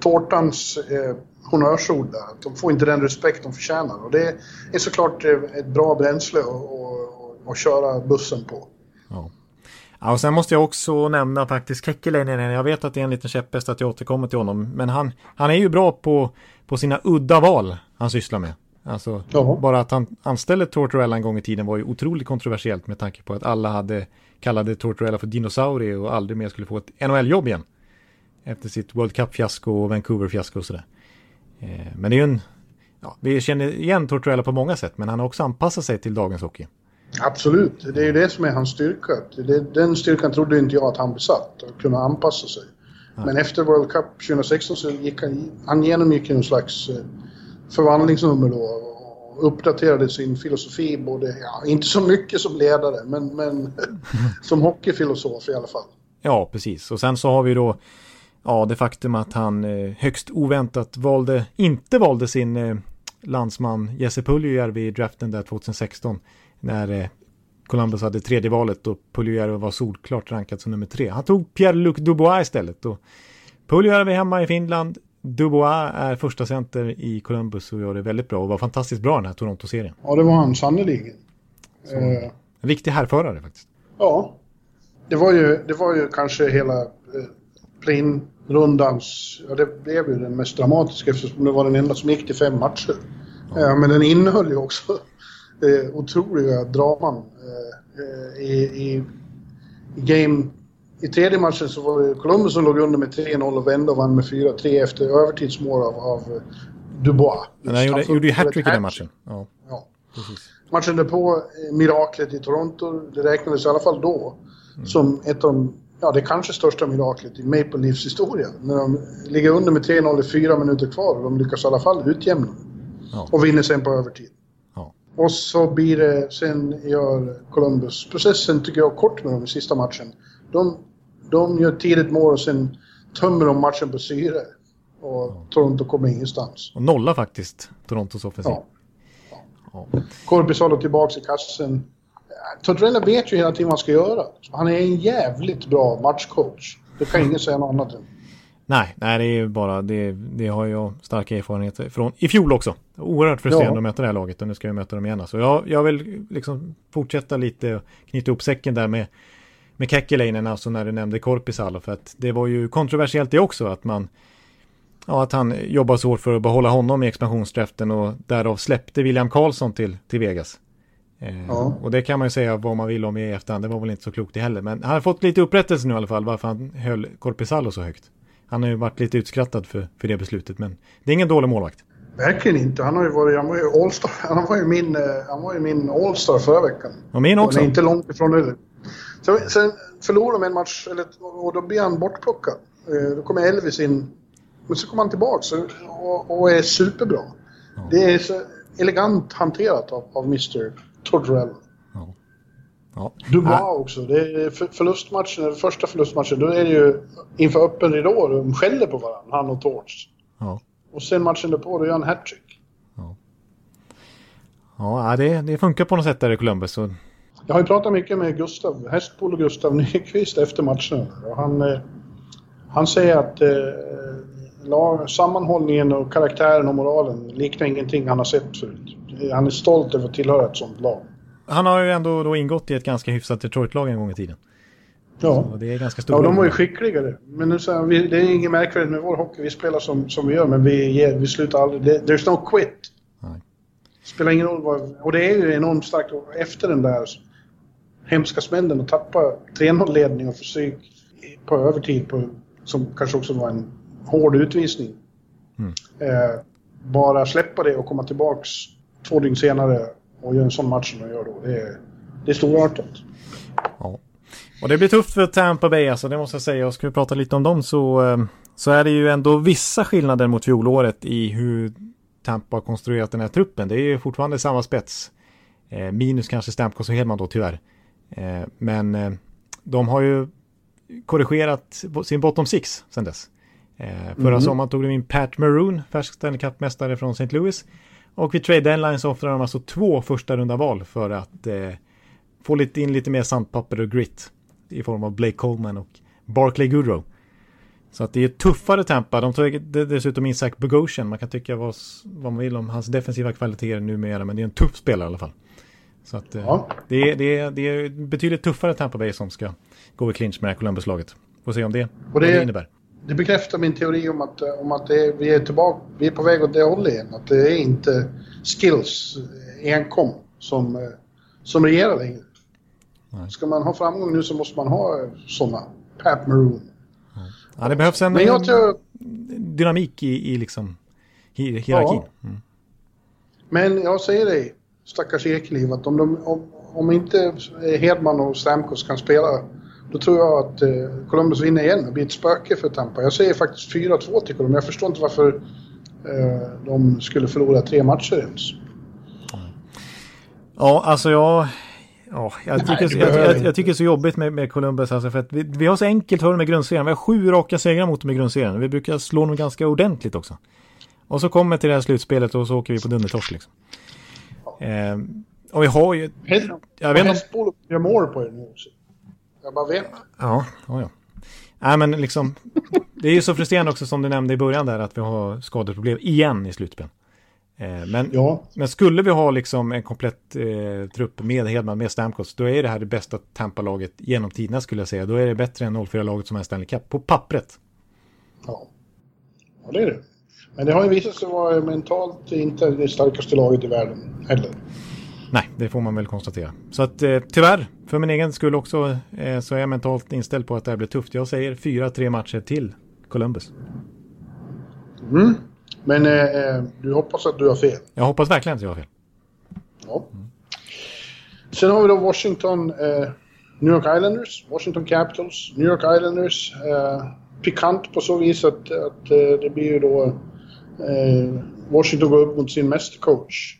tårtans eh, honnörsord där. De får inte den respekt de förtjänar. Och det är såklart eh, ett bra bränsle att köra bussen på. Ja. Ja, och sen måste jag också nämna faktiskt Kekkeläinen. Jag vet att det är en liten käpphäst att jag återkommer till honom. Men han, han är ju bra på, på sina udda val han sysslar med. Alltså, bara att han anställde Tortorella en gång i tiden var ju otroligt kontroversiellt med tanke på att alla hade kallade Tortorella för dinosaurie och aldrig mer skulle få ett NHL-jobb igen. Efter sitt World Cup-fiasko och Vancouver-fiasko och sådär. Eh, men det är ju en, ja, vi känner igen Tortorella på många sätt, men han har också anpassat sig till dagens hockey. Absolut, det är ju det som är hans styrka. Den styrkan trodde inte jag att han besatt, att kunna anpassa sig. Ja. Men efter World Cup 2016 så gick han, han genomgick en slags eh, förvandlingsnummer då och uppdaterade sin filosofi både, ja, inte så mycket som ledare, men, men som hockeyfilosof i alla fall. Ja, precis. Och sen så har vi då ja, det faktum att han eh, högst oväntat valde, inte valde sin eh, landsman Jesse Puljujärvi i draften där 2016 när eh, Columbus hade tredje valet och Puljujärvi var solklart rankad som nummer tre. Han tog Pierre-Luc Dubois istället och Puljujärvi hemma i Finland. Dubois är första center i Columbus och gör det väldigt bra och var fantastiskt bra den här Toronto-serien. Ja, det var han sannerligen. Eh, en viktig härförare faktiskt. Ja, det var ju, det var ju kanske hela eh, play-in-rundans, ja det blev ju den mest dramatiska eftersom det var den enda som gick till fem matcher. Ja. Eh, men den innehöll ju också eh, otroliga draman. Eh, eh, i, i, i, game... I tredje matchen så var det Columbus som låg under med 3-0 och vände och vann med 4-3 efter övertidsmål av, av Dubois. Men han gjorde, gjorde ju hattrick i den matchen. Ja, ja. Matchen därpå, eh, miraklet i Toronto, det räknades i alla fall då mm. som ett av de, ja det kanske största miraklet i Maple Leafs historia. När de ligger under med 3-0 i fyra minuter kvar och de lyckas i alla fall utjämna. Ja. Och vinner sen på övertid. Och så blir det, sen gör Columbus, processen tycker jag kort med dem i sista matchen. De, de gör tidigt mål och sen tömmer de matchen på syre. Och Toronto kommer ingenstans. Och nolla faktiskt, Torontos offensiv. Ja. Ja. Korpisalo tillbaka i kassen. Tortorella vet ju hela tiden vad han ska göra. Han är en jävligt bra matchcoach. Det kan ingen säga något annat än. Nej, nej det är ju bara, det, det har jag starka erfarenheter från i fjol också. Oerhört frustrerande ja. att möta det här laget och nu ska jag möta dem igen. Så jag, jag vill liksom fortsätta lite, knyta upp säcken där med, med Kekkeleinen, alltså när du nämnde Korpisalo. För att det var ju kontroversiellt det också, att man, ja, att han jobbar så hårt för att behålla honom i expansionsdraften och därav släppte William Karlsson till, till Vegas. Eh, ja. Och det kan man ju säga vad man vill om i efterhand, det var väl inte så klokt det heller. Men han har fått lite upprättelse nu i alla fall, varför han höll Korpisalo så högt. Han har ju varit lite utskrattad för, för det beslutet, men det är ingen dålig målvakt. Verkligen inte. Han, har ju varit, han var ju Allstar. Han var ju min, eh, han var ju min Allstar förra veckan. Och min också. Han är inte långt ifrån nu. Sen, sen förlorade de en match, eller, och då blir han bortplockad. Eh, då kommer Elvis in. Men så kommer han tillbaka och, och är superbra. Ja. Det är så elegant hanterat av, av Mr. Tortorella. Ja. Ja. Dubois också. Det är förlustmatchen, första förlustmatchen, då är det ju inför öppen ridå. De skäller på varandra, han och Torch. Ja. Och sen matchen därpå, då gör han hattrick. Ja, ja det, det funkar på något sätt där i Columbus. Så... Jag har ju pratat mycket med Gustav, Hästpol och Gustav Nyqvist efter matchen. Och han, eh, han säger att eh, sammanhållningen och karaktären och moralen liknar ingenting han har sett förut. Han är stolt över att tillhöra ett sånt lag. Han har ju ändå då ingått i ett ganska hyfsat Detroit-lag en gång i tiden. Ja, så det är ganska stor ja de var ju skickligare. Men nu så vi, det är inget märkvärdigt med vår hockey. Vi spelar som, som vi gör, men vi, vi slutar aldrig. There's no quit. Nej. Spelar ingen roll vad... Och det är ju enormt starkt efter den där hemska smällen att tappa 3-0-ledning och försök på övertid på, som kanske också var en hård utvisning. Mm. Eh, bara släppa det och komma tillbaks två dygn senare och göra en sån match som de gör då. Det är, det är storartat. Ja. Och det blir tufft för Tampa Bay alltså, det måste jag säga. Och ska vi prata lite om dem så, eh, så är det ju ändå vissa skillnader mot fjolåret i hur Tampa har konstruerat den här truppen. Det är ju fortfarande samma spets. Eh, minus kanske Stamkos och Hedman då tyvärr. Eh, men de har ju korrigerat sin bottom six sedan dess. Förra mm. sommaren tog de in Pat Maroon, färsk Stanley Cup-mästare från St. Louis. Och vid trade deadline så offrar de alltså två första runda val för att eh, få lite in lite mer sandpapper och grit i form av Blake Coleman och Barclay Goodrow. Så att det är tuffare Tampa. De tar dessutom in Zach Bogosian. Man kan tycka vad, vad man vill om hans defensiva kvaliteter numera, men det är en tuff spelare i alla fall. Så att eh, ja. det, är, det, är, det är betydligt tuffare Tampa Bay som ska gå i clinch med Columbus-laget. Får se om det, och det, det innebär. Det bekräftar min teori om att, om att är, vi är tillbaka, vi är på väg åt det hållet igen. Att det är inte skills enkom som, eh, som regerar längre. Nej. Ska man ha framgång nu så måste man ha sådana. Pat Maroon. Ja, det behövs en, Men tror... dynamik i, i liksom hierarkin. Ja. Mm. Men jag säger dig, stackars Ekeliv, att om, de, om, om inte Hedman och Stamkos kan spela, då tror jag att eh, Columbus vinner igen och blir ett spöke för Tampa. Jag säger faktiskt 4-2 till Columbus. Jag förstår inte varför eh, de skulle förlora tre matcher ens. Ja, alltså jag Ja, jag tycker, Nej, jag, jag, jag, tycker det är så jobbigt med, med Columbus alltså för att vi, vi har så enkelt för med grundserien. Vi har sju raka segrar mot dem i grundserien. Vi brukar slå dem ganska ordentligt också. Och så kommer till det här slutspelet och så åker vi på dundertorsk liksom. Eh, och vi har ju... Jag vet inte... gör mål på er nu också. Jag bara vet. Ja, ja, ja. Nej, men liksom... Det är ju så frustrerande också som du nämnde i början där att vi har skadeproblem igen i slutspel. Eh, men, ja. men skulle vi ha liksom en komplett eh, trupp med Hedman, med Stamkos, då är det här det bästa Tampa-laget genom tiderna skulle jag säga. Då är det bättre än 04-laget som är Stanley Cup, på pappret. Ja. ja, det är det. Men det har ju visat sig vara mentalt inte det starkaste laget i världen heller. Nej, det får man väl konstatera. Så att eh, tyvärr, för min egen skull också, eh, så är jag mentalt inställd på att det här blir tufft. Jag säger fyra, tre matcher till Columbus. Mm. Men eh, eh, du hoppas att du har fel? Jag hoppas verkligen att jag har fel. Ja. Sen har vi då Washington, eh, New York Islanders, Washington Capitals, New York Islanders. Eh, pikant på så vis att, att eh, det blir ju då eh, Washington går upp mot sin mästercoach.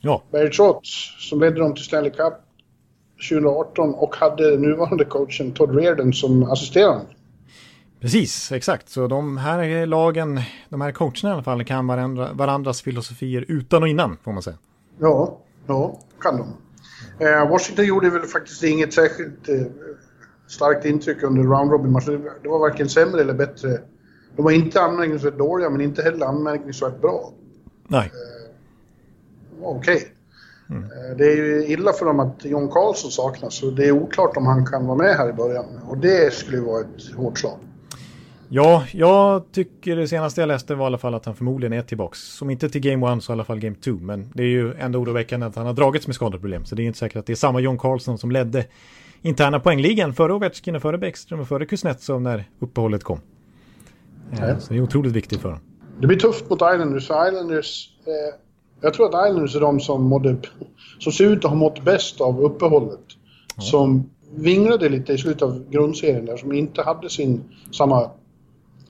Ja. Barry Trotz, som ledde dem till Stanley Cup 2018 och hade nuvarande coachen Todd Reardon som assisterande. Precis, exakt. Så de här lagen, de här coacherna i alla fall, kan varandra, varandras filosofier utan och innan, får man säga. Ja, Ja, kan de. Eh, Washington gjorde väl faktiskt inget särskilt eh, starkt intryck under round robin-matchen. Det var varken sämre eller bättre. De var inte anmärkningsvärt dåliga, men inte heller anmärkningsvärt bra. Nej. Eh, Okej. Okay. Mm. Eh, det är ju illa för dem att John Carlson saknas, så det är oklart om han kan vara med här i början. Och det skulle ju vara ett hårt slag. Ja, jag tycker det senaste jag läste var i alla fall att han förmodligen är tillbaks. Som inte till Game 1 så i alla fall Game 2. Men det är ju ändå oroväckande att han har dragits med skadeproblem. Så det är inte säkert att det är samma John Carlson som ledde interna poängligan före Ovechkin och före Bäckström och före Kuznetsov när uppehållet kom. Ja. Så det är otroligt viktigt för honom. Det blir tufft mot Islanders. Islanders eh, jag tror att Islanders är de som, mådde, som ser ut att ha mått bäst av uppehållet. Ja. Som vinglade lite i slutet av grundserien där, som inte hade sin samma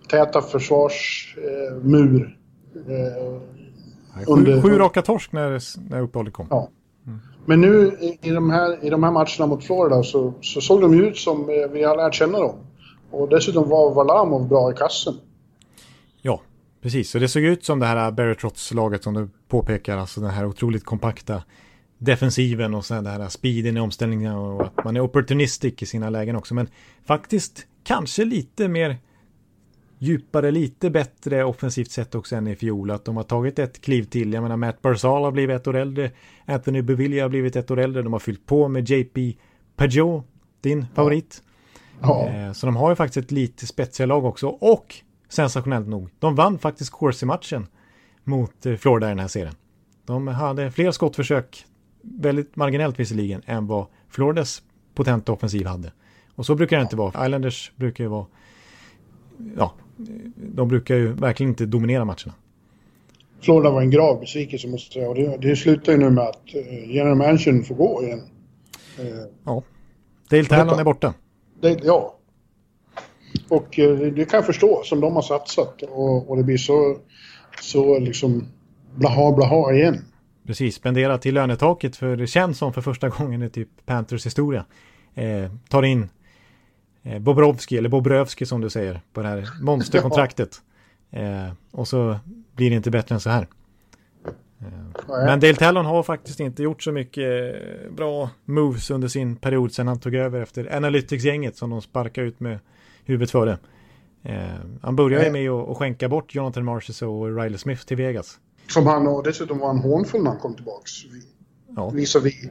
täta försvarsmur. Eh, under... Sju, raka torsk när, när uppehållet kom. Ja. Mm. Men nu i, de här, i de här matcherna mot Florida så, så såg de ut som eh, vi har lärt känna dem. Och dessutom var Valamov bra i kassen. Ja, precis. Så det såg ut som det här Barry-Trotz-laget som du påpekar. Alltså den här otroligt kompakta defensiven och sen det här speeden i omställningen och att man är opportunistic i sina lägen också. Men faktiskt kanske lite mer djupare, lite bättre offensivt sett också än i fjol. Att de har tagit ett kliv till. Jag menar Matt Barzal har blivit ett år äldre. Anthony Bevilla har blivit ett år äldre. De har fyllt på med JP Pajot, din favorit. Ja. Eh, så de har ju faktiskt ett lite spetsigare lag också. Och sensationellt nog, de vann faktiskt Corsi-matchen mot eh, Florida i den här serien. De hade fler skottförsök, väldigt marginellt visserligen, än vad Floridas potenta offensiv hade. Och så brukar det inte vara. Islanders brukar ju vara, ja, de brukar ju verkligen inte dominera matcherna. Florida var en grav besvikelse måste jag säga. Och det, det slutar ju nu med att general managern får gå igen. Ja. Dale Talon är borta. Det, ja. Och uh, det kan jag förstå, som de har satsat. Och, och det blir så, så liksom blaha blaha igen. Precis, spendera till lönetaket för det känns som för första gången i typ Panthers historia. Eh, tar in eh, Bobrovski, eller Bobrövski som du säger, på det här monsterkontraktet. Eh, och så blir det inte bättre än så här. Eh, men Dale Tallon har faktiskt inte gjort så mycket eh, bra moves under sin period sedan han tog över efter Analytics-gänget som de sparkade ut med huvudet före. Eh, han började med att, skänka bort Jonathan Marches och Riley Smith till Vegas. Som han, och dessutom var han hånfull när han kom tillbaks. Ja. Visar vi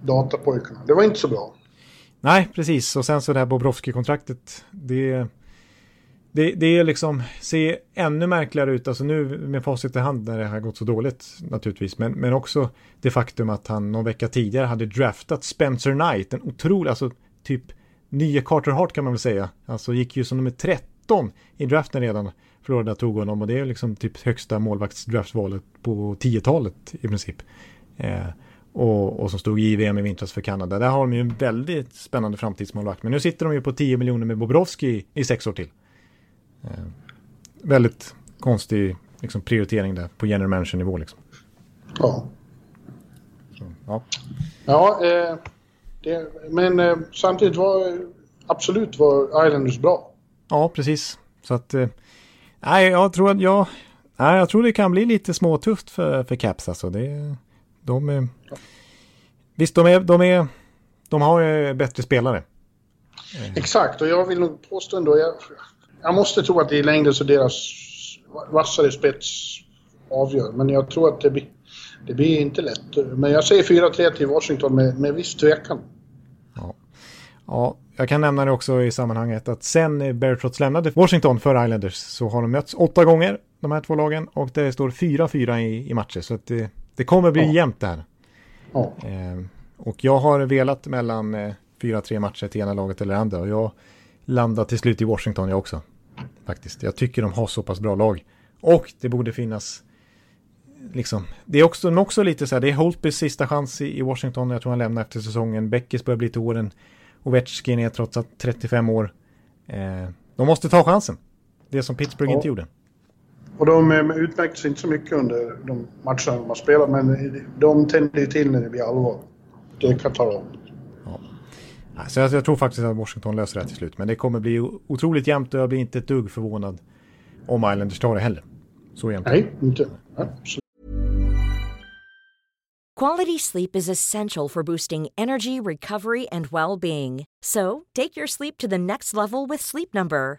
datapojkarna. Det var inte så bra. Nej, precis. Och sen så det här Bobrovski-kontraktet. Det, det, det är liksom, ser ännu märkligare ut. Alltså nu med facit i hand när det har gått så dåligt naturligtvis. Men, men också det faktum att han någon vecka tidigare hade draftat Spencer Knight. En otrolig, alltså typ nye Carter Hart kan man väl säga. Alltså gick ju som nummer 13 i draften redan. Florida tog honom och det är liksom typ högsta målvaktsdraftvalet på 10-talet i princip. Eh, och, och som stod i VM i vintras för Kanada. Där har de ju en väldigt spännande framtidsmålvakt. Men nu sitter de ju på 10 miljoner med Bobrovski i sex år till. Eh, väldigt konstig liksom, prioritering där på general manager-nivå. Liksom. Ja. Så, ja, ja eh, det, men eh, samtidigt var absolut var Islanders bra. Ja, precis. Så att, eh, nej, jag tror att jag, nej, jag tror det kan bli lite småtufft för, för Caps alltså. Det, de är, visst, de är, de är, de har ju bättre spelare. Exakt, och jag vill nog påstå ändå, jag, jag måste tro att i längden så deras vassare spets avgör. Men jag tror att det blir, det blir inte lätt. Men jag säger 4-3 till Washington med, med viss tvekan. Ja. ja, jag kan nämna det också i sammanhanget att sen Beartrots lämnade Washington för Islanders så har de mötts åtta gånger, de här två lagen, och det står 4-4 i, i matcher. Så att det, det kommer bli ja. jämnt det här. Ja. Eh, och jag har velat mellan eh, 4-3 matcher till ena laget eller andra och jag landar till slut i Washington jag också. Faktiskt. Jag tycker de har så pass bra lag. Och det borde finnas liksom, det är också, också lite så här, det är Holtbys sista chans i, i Washington, jag tror han lämnar efter säsongen. Beckis börjar bli till åren. Ovechkin är trots allt 35 år. Eh, de måste ta chansen. Det som Pittsburgh ja. inte gjorde. Och de eh, utmärkte sig inte så mycket under de matcherna de har spelat, men de tänder ju till när det blir allvar. Det kan jag tala om. Ja. Så jag, jag, tror faktiskt att Washington löser det till slut, men det kommer bli otroligt jämnt och jag blir inte ett dugg förvånad om Islanders tar det heller. Så jämnt. Nej, inte. Ja, Quality sleep is essential for boosting energy, recovery, and well being. So, take your sleep to the next level with Sleep Number.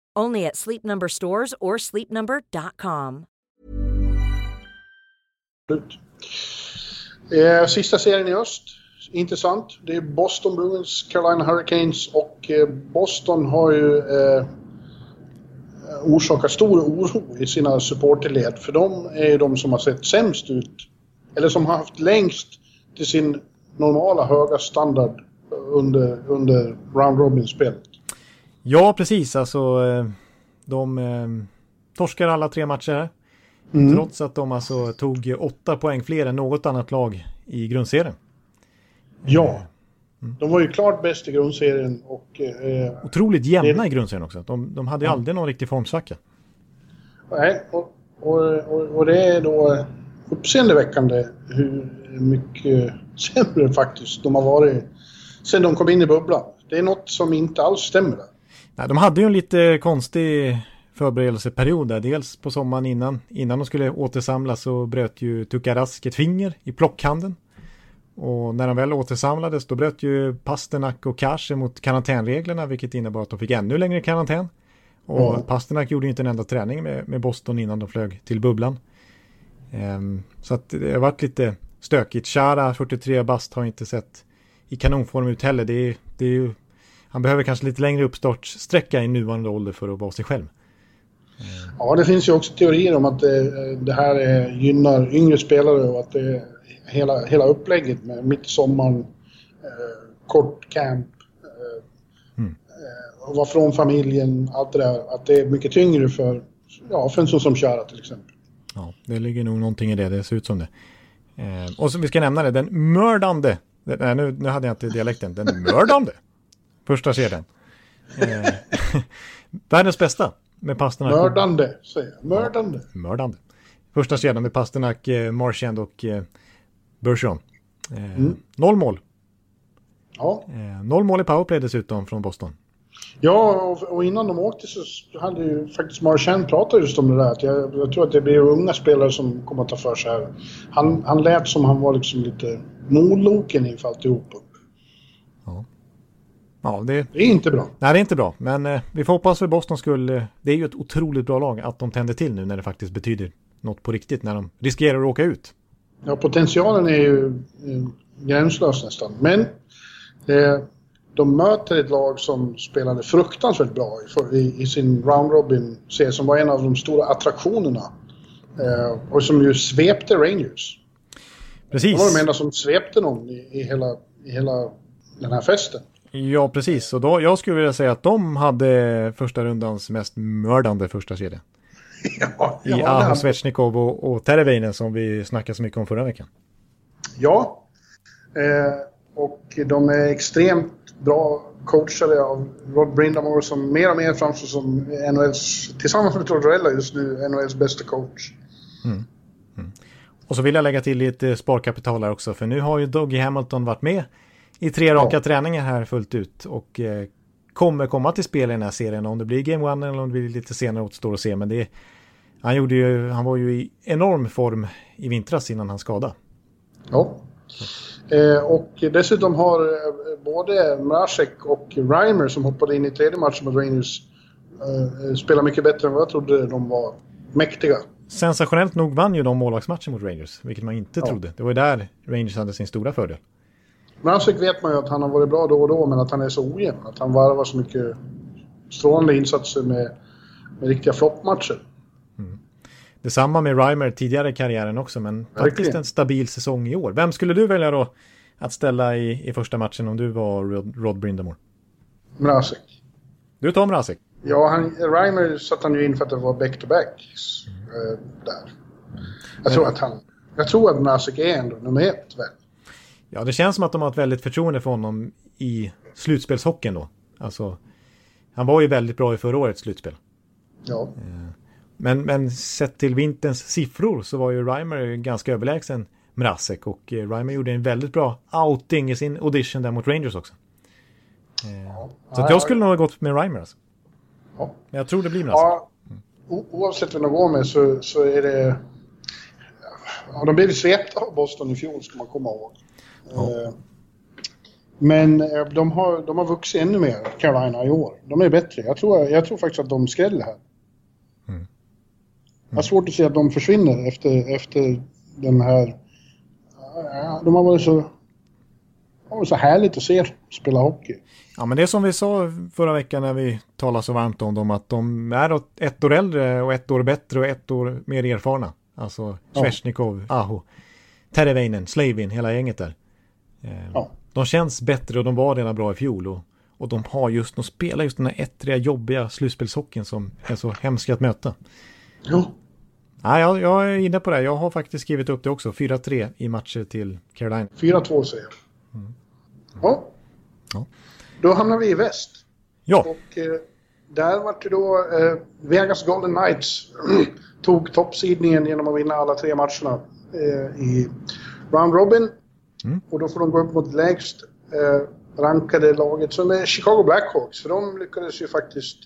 Only at Sleep Number stores or sleepnumber.com. Eh, sista serien i öst. Intressant. Det är Boston Bruins, Carolina Hurricanes och eh, Boston har ju eh, orsakat stor oro i sina supporterled. För de är ju de som har sett sämst ut. Eller som har haft längst till sin normala höga standard under, under round robin-spelet. Ja, precis. Alltså, eh, de eh, torskar alla tre matcher. Mm. Trots att de alltså tog åtta poäng fler än något annat lag i grundserien. Ja. De var ju klart bäst i grundserien och... Eh, Otroligt jämna Det- i grundserien också. De, de hade ju aldrig någon riktig formsvacka. nej, och, och, och, och det är då uppseendeväckande hur mycket sämre faktiskt de har varit sen de kom in i bubblan. Det är något som inte alls stämmer där. Nej, de hade ju en lite konstig förberedelseperiod där. Dels på sommaren innan, innan de skulle återsamlas så bröt ju Tukarask ett finger i plockhanden. Och när de väl återsamlades då bröt ju Pasternak och Kashe mot karantänreglerna vilket innebar att de fick ännu längre karantän. Och Ja. Pasternak gjorde ju inte en enda träning med, med Boston innan de flög till bubblan. Ehm, så att det har varit lite stökigt. Chara, 43 bast, har inte sett i kanonform ut heller. Det är, det är ju, han behöver kanske lite längre uppstartssträcka i nuvarande ålder för att vara sig själv. Ja, det finns ju också teorier om att det, det här är, gynnar yngre spelare och att det är hela, hela upplägget med mitt sommaren, eh, kort camp, eh, eh, och vara från familjen, allt det där. Att det är mycket tyngre för, ja, för en sån som Chara till exempel. Ja, det ligger nog någonting i det. Det ser ut som det. Eh, och så vi ska nämna det, den mördande, nej, nu, nu hade jag inte dialekten, den mördande första kedjan. Eh, världens bästa med Pasternak. Mördande, säger jag. Mördande. Mördande. Första kedjan med Pasternak, eh, Marchand och eh, Bergeron. Eh, Noll mål. Ja. Eh, noll mål i powerplay dessutom från Boston. Ja, och, och innan de åkte så hade ju faktiskt Marchand pratat just om det där. Att jag, jag tror att det blir unga spelare som kommer att ta för sig här. Han, han lät som han var liksom lite moloken inför alltihop. Ja, det, Det är inte bra. nej, det är inte bra, men eh, vi får hoppas för Bostons skull. Eh, det är ju ett otroligt bra lag att de tänder till nu när det faktiskt betyder något på riktigt, när de riskerar att åka ut. Ja, potentialen är ju eh, gränslös nästan. Men eh, de möter ett lag som spelade fruktansvärt bra i, för, i, i sin round robin serie som var en av de stora attraktionerna. Eh, och som ju svepte Rangers. De Precis. var de enda som svepte någon i, i, hela, i hela den här festen. Ja, precis. Och då, jag skulle vilja säga att de hade första rundans mest mördande första kedja. Ja, I Aho Svechnikov och, och Terveinen som vi snackade så mycket om förra veckan. ja. Eh, och de är extremt bra coachade av Rod Brindamore som mer och mer framstår som NHLs, tillsammans med Tortorella just nu, NHLs bästa coach. Och så vill jag lägga till lite sparkapital här också, för nu har ju Dougie Hamilton varit med i tre raka Ja. träningar här fullt ut och eh, kommer komma till spel i den här serien. Om det blir Game One eller om det blir lite senare återstår att se, men det han, gjorde ju, han var ju i enorm form i vintras innan han skadade. Ja. Eh, och dessutom har eh, både Mrazek och Reimer som hoppade in i tredje matchen mot Rangers eh, spelat mycket bättre än vad jag trodde de var mäktiga. Sensationellt nog vann ju de målvaktsmatchen mot Rangers, vilket man inte Ja. trodde. Det var ju där Rangers hade sin stora fördel. Mrazek vet man ju att han har varit bra då och då, men att han är så ojämn. Att han varvar så mycket strålande insatser med, med riktiga floppmatcher. Detsamma med Reimer tidigare i karriären också, men faktiskt en stabil säsong i år. Vem skulle du välja då att ställa i, i första matchen om du var Rod, Rod Brindamore? Mrazek. Du tar Mrazek. Ja, han, Reimer satte han ju in för att det var back-to-back eh, där. Jag tror att han... Jag tror att Mrazek är ändå nummer ett, väl? Ja, det känns som att de har ett väldigt förtroende för honom i slutspelshockeyn då. Alltså, han var ju väldigt bra i förra årets slutspel. Ja. Eh, men, men sett till vinterns siffror så var ju Reimer ganska överlägsen Mrazek och eh, Reimer gjorde en väldigt bra outing i sin audition där mot Rangers också. Ja. Så jag skulle nog ha gått med Reimer alltså. Ja. Men jag tror det blir Mrazek. Ja, oavsett vem de går med så, så är det... Ja, de blev svepta av Boston i fjol ska man komma ihåg. Ja. Eh, men eh, de har, de har vuxit ännu mer, Carolina, i år. De är bättre. Jag tror, jag tror faktiskt att de skräller här. Mm. Mm. Jag har svårt att se att de försvinner efter, efter den här... De har varit så... Det var så härligt att se spela hockey. Ja, men det är som vi sa förra veckan när vi talade så varmt om dem, att de är ett år äldre och ett år bättre och ett år mer erfarna. Alltså Svesjnikov, ja. Aho, Terveinen, Slavin, hela gänget där. Eh, ja. De känns bättre och de var redan bra i fjol. Och, och de har just, de spelar just den här ettriga, jobbiga slutspelshockeyn som är så hemsk att möta. Ja. Ja, jag, jag är inne på det. Jag har faktiskt skrivit upp det också. 4-3 i matcher till Carolina. 4-2 säger jag. Mm. Ja. ja. Då hamnar vi i väst. Ja. Och eh, där var det då eh, Vegas Golden Knights tog toppsidningen genom att vinna alla tre matcherna eh, i Round Robin. Mm. Och då får de gå upp mot lägst eh, rankade laget som är Chicago Blackhawks. För de lyckades ju faktiskt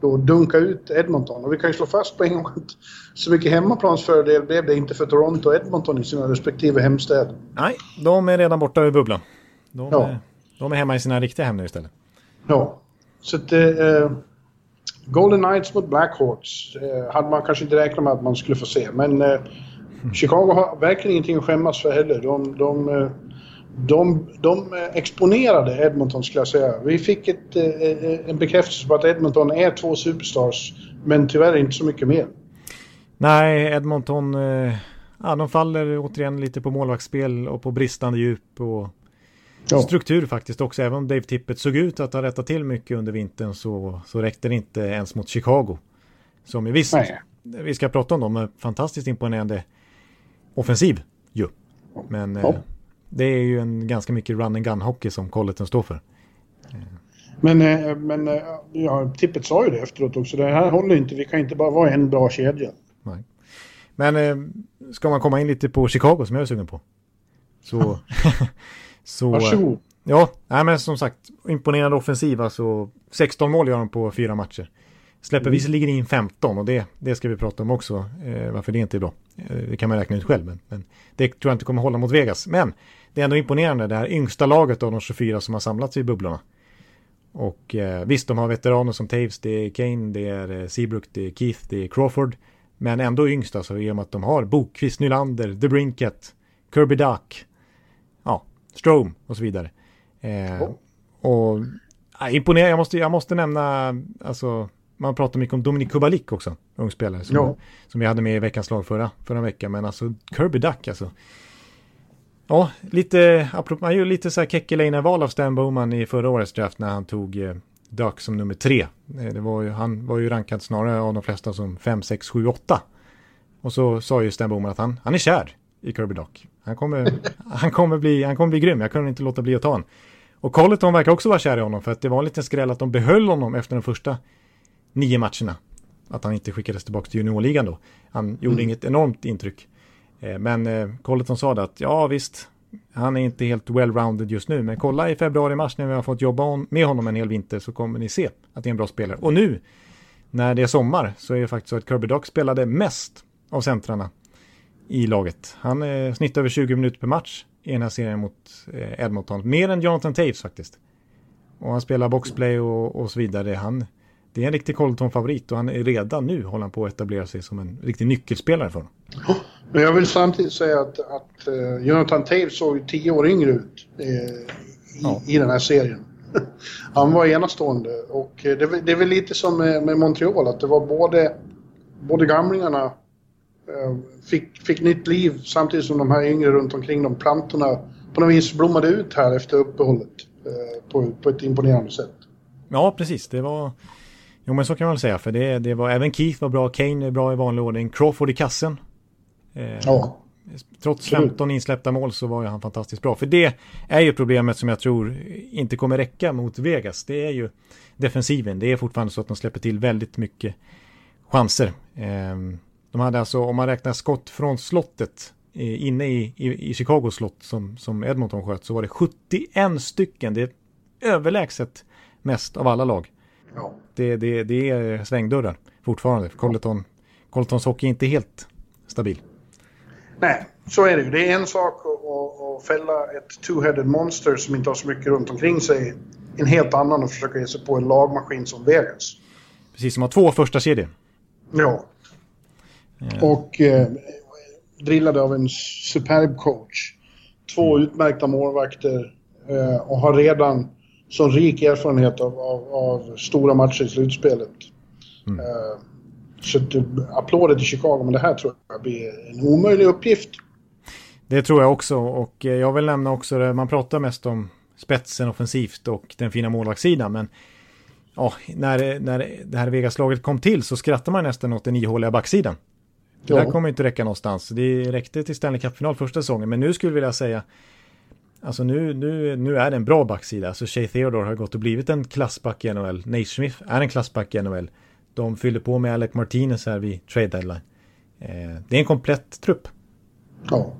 då dunka ut Edmonton. Och vi kan ju slå fast på en gång att så mycket hemmaplansfördel blev det inte för Toronto och Edmonton i sina respektive hemstäder. Nej, de är redan borta ur bubblan. De, ja. är, de är hemma i sina riktiga hem nu istället. Ja, så att eh, Golden Knights mot Blackhawks eh, hade man kanske inte räknat med att man skulle få se. Men eh, Chicago har verkligen ingenting att skämmas för heller. De, de, de, de exponerade Edmonton skulle jag säga. Vi fick ett, eh, en bekräftelse på att Edmonton är två superstars, men tyvärr inte så mycket mer. Nej, Edmonton, eh, ja, de faller återigen lite på målvaktsspel och på bristande djup och ja. struktur faktiskt också. Även om Dave Tippett såg ut att ha rättat till mycket under vintern så, så räckte det inte ens mot Chicago. Som är visst, Nej. vi ska prata om dem, fantastiskt imponerande offensiv ju. Men ja. eh, det är ju en ganska mycket run and gun hockey som Colleton står för. Men, eh, men eh, ja, Tippet sa ju det efteråt också. Det här håller inte. Vi kan inte bara vara en bra kedja. Nej. Men ska man komma in lite på Chicago som jag är sugen på. Så... så Varsågod. Ja, nej, men som sagt imponerande offensiv. Alltså 16 mål gör de på fyra matcher. Släpper mm. visserligen in 15 och det, det ska vi prata om också. Eh, varför det inte är bra. Eh, det kan man räkna ut själv. Men, men, det tror jag inte kommer hålla mot Vegas. Men det är ändå imponerande. Det här yngsta laget av de 24 som har samlats i bubblorna. Och eh, visst, de har veteraner som Taves, det är Kane, det är eh, Seabrook, det är Keith, det är Crawford. Men ändå yngst alltså i och med att de har Bokvist, Nylander, The Brinket, Kirby Duck, ja, Strome och så vidare. Eh, oh. Och äh, imponerande, jag måste, jag måste nämna, alltså man pratar mycket om Dominik Kubalik också, ung spelare, som, ja. som vi hade med i veckans lag förra, förra veckan. Men alltså Kirby Duck alltså. Ja, lite, man gör lite så här Kekkeläinen-val av Stan Bowman i förra årets draft när han tog eh, Duck som nummer tre. Eh, det var ju, han var ju rankad snarare av de flesta som 5, 6, 7, 8. Och så sa ju Stan Bowman att han, han är kär i Kirby Duck. Han kommer, han, kommer bli, han kommer bli grym, jag kunde inte låta bli att ta honom. Och Colleton verkar också vara kär i honom för att det var en liten skräll att de behöll honom efter den första nio matcherna. Att han inte skickades tillbaka till juniorligan då. Han gjorde mm. inget enormt intryck. Eh, men eh, Colleton sa det att ja visst, han är inte helt well-rounded just nu. Men kolla i februari-mars när vi har fått jobba med honom en hel vinter så kommer ni se att det är en bra spelare. Och nu när det är sommar så är det faktiskt så att Kirby Dock spelade mest av centrarna i laget. Han eh, snittar över 20 minuter per match i den här serien mot eh, Edmonton. Mer än Jonathan Taves faktiskt. Och han spelar boxplay och, och så vidare. Han, det är en riktig Colton-favorit och han är redan nu håller han på att etablera sig som en riktig nyckelspelare för honom. Men jag vill samtidigt säga att, att uh, Jonathan Taves såg tio år yngre ut uh, i, ja. i den här serien. han var enastående och uh, det, det är väl lite som med, med, Montreal att det var både, både gamlingarna fick, fick nytt liv samtidigt som de här yngre runt omkring de plantorna på något vis blommade ut här efter uppehållet på, på ett imponerande sätt. Ja, precis. Det var Jo men så kan man väl säga för det, det var även Keith var bra, Kane är bra i vanlig ordning, Crawford i kassen. Eh, ja. trots 15 insläppta mål så var ju han fantastiskt bra. För det är ju problemet som jag tror inte kommer räcka mot Vegas. Det är ju defensiven. Det är fortfarande så att de släpper till väldigt mycket chanser. Ehm, de hade alltså, om man räknar skott från slottet eh, inne i, i, i Chicagos slott som, som Edmonton sköt så var det 71 stycken. Det är överlägset mest av alla lag. Ja. Det, det, det är svängdörrar fortfarande. Colleton, Colletons hockey är inte helt stabil. Nej, så är det ju. Det är en sak att, att fälla ett two-headed monster som inte har så mycket runt omkring sig. En helt annan att försöka ge sig på en lagmaskin som Vegas. Precis, som har två första kedjor. Ja. ja. Och eh, drillade av en superb coach. Två mm. utmärkta målvakter eh, och har redan sån rik erfarenhet av, av, av stora matcher i slutspelet. Mm. Uh, så applåder till Chicago, men det här tror jag blir en omöjlig uppgift. Det tror jag också och eh, jag vill nämna också det, man pratar mest om spetsen offensivt och den fina målvaktssidan, men ja, när, när det här Vegas-laget kom till så skrattar man nästan åt den ihåliga backsidan. Det här kommer inte räcka någonstans. Det räckte till Stanley Cup-final första säsongen, men nu skulle jag vilja säga Alltså nu, nu, nu är det en bra backsida. Alltså Shea Theodore har gått och blivit en klassback i NHL. Nate Smith är en klassback i NHL. De fyller på med Alec Martinez här vid trade deadline. Eh, det är en komplett trupp. Ja.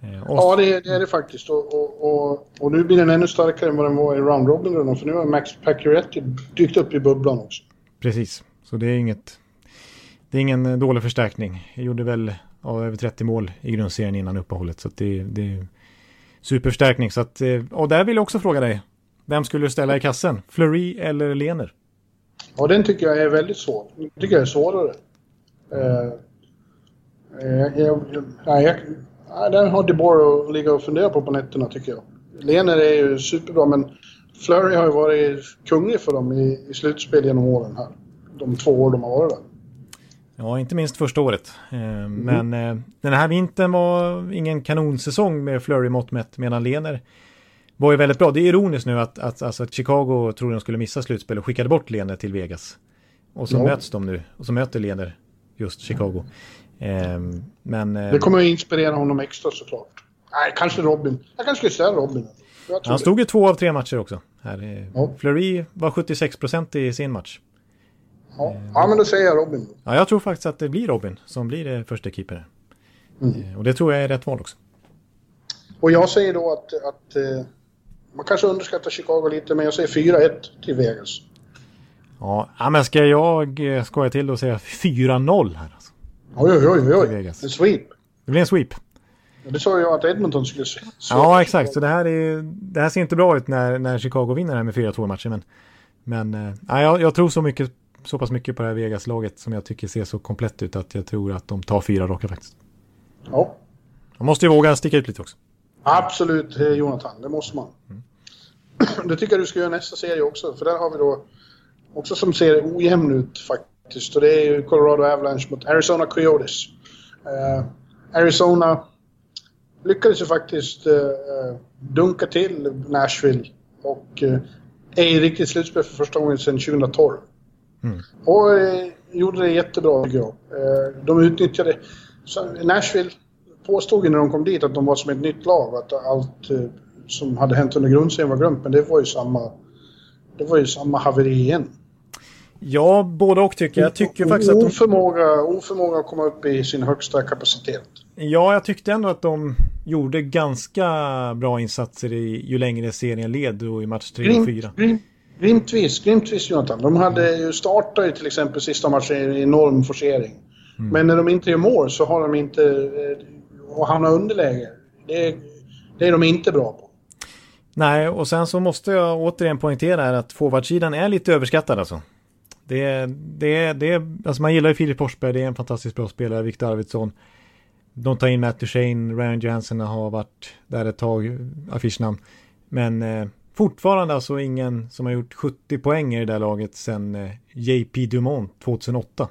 Eh, och... Ja, det är, det är, det faktiskt. Och, och, och, och, nu blir den ännu starkare än vad den var i round robin för nu har Max Pacioretty dykt upp i bubblan också. Precis, så det är inget... Det är ingen dålig förstärkning. Jag gjorde väl ja, över 30 mål i grundserien innan uppehållet, så det, det superförstärkning. Så att, eh, och där vill jag också fråga dig. Vem skulle du ställa i kassen? Fleury eller Lener? Ja, den tycker jag är väldigt svår. Den tycker jag är svårare. Uh, jag, jag, jag, jag, den har DeBoer att ligga och fundera på på nätterna tycker jag. Lener är ju superbra men Flurry har ju varit kunglig för dem i, i slutspel genom åren här. De två år de har varit där. Ja, inte minst första året. mm. Men eh, den här vintern var ingen kanonsäsong med Flurry mått mätt, medan Lener var ju väldigt bra. Det är ironiskt nu att, att, alltså, att Chicago trodde de skulle missa slutspel och skickade bort Lener till Vegas. Och så ja. möts de nu, och så möter Lener just Chicago. Eh, men, det kommer att inspirera honom extra såklart. Nej, kanske Robin. Jag kanske skulle ställa Robin. Han stod ju två av tre matcher också. Här. Ja. Fleury var 76 procent i sin match. Ja. ja, men då säger jag Robin. Ja, jag tror faktiskt att det blir Robin som blir det första keeper. Mm. Eh, och det tror jag är rätt val också. Och jag säger då att, att eh, man kanske underskattar Chicago lite, men jag säger 4-1 till Vegas. Ja, men ska jag eh, skoja till och säga 4-0 här alltså? Oj, oj, oj, oj. Vegas. En sweep. Det blir en sweep. Ja, det sa jag att Edmonton skulle se. Ja, exakt. Så det här, är, det här ser inte bra ut när, när Chicago vinner här med 4-2 matcher. Men, men ja, jag, jag tror så mycket så pass mycket på det här Vegas-laget som jag tycker ser så komplett ut att jag tror att de tar fyra raka faktiskt. Ja. Man måste ju våga sticka ut lite också. Absolut, eh, Jonathan. Det måste man. Mm. Det tycker jag du ska göra nästa serie också. För där har vi då också som ser ojämn ut faktiskt. Och det är ju Colorado Avalanche mot Arizona Coyotes. Uh, Arizona lyckades ju faktiskt uh, dunka till Nashville. Och uh, är i riktigt slutspel för första gången sedan 2012. Mm. Och eh, gjorde det jättebra tycker jag. Eh, de utnyttjade... Nashville påstod ju när de kom dit att de var som ett nytt lag att allt eh, som hade hänt under grundserien var glömt. Men det var ju samma... Det var ju samma haveri igen. Ja, både och tycker jag. jag tycker faktiskt att de... oförmåga, oförmåga att komma upp i sin högsta kapacitet. Ja, jag tyckte ändå att de gjorde ganska bra insatser i, ju längre serien led och i match 3 och 4. Glimtvis, glimtvis Jonathan. De hade ju startat ju till exempel sista matchen i enorm forcering. Mm. Men när de inte gör mål så har de inte... Eh, och hamnar underläge. Det, det är de inte bra på. Nej, och sen så måste jag återigen poängtera att forwardsidan är lite överskattad alltså. Det, det, det, alltså man gillar ju Filip Forsberg, det är en fantastiskt bra spelare, Viktor Arvidsson. De tar in Matt Duchene, Ryan Johansson har varit där ett tag, affischnamn. Men eh, Fortfarande alltså ingen som har gjort 70 poäng i det där laget sedan eh, JP Dumont 2008.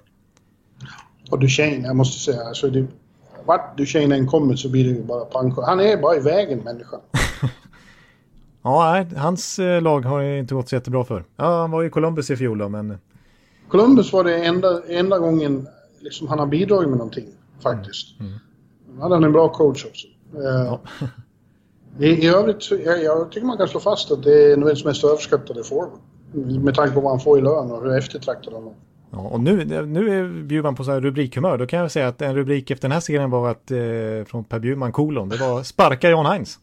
Och Duchene, jag måste säga, alltså det, vart Duchene än kommer så blir det ju bara pank. Han är bara i vägen människan. ja, hans eh, lag har inte gått så jättebra för. Ja, han var i Columbus i fjol då, men... Columbus var det enda, enda gången liksom han har bidragit med någonting, faktiskt. Mm. Mm. Han hade en bra coach också. Eh, ja. I, I övrigt så, jag, jag tycker man kan slå fast att det är Noels mest överskattade forward. Med tanke på vad han får i lön och hur eftertraktad han är. Ja, och nu, nu är Bjurman på så här rubrikhumör. Då kan jag säga att en rubrik efter den här serien var att, eh, från Per Bjurman kolon. Det var sparka John Heinz.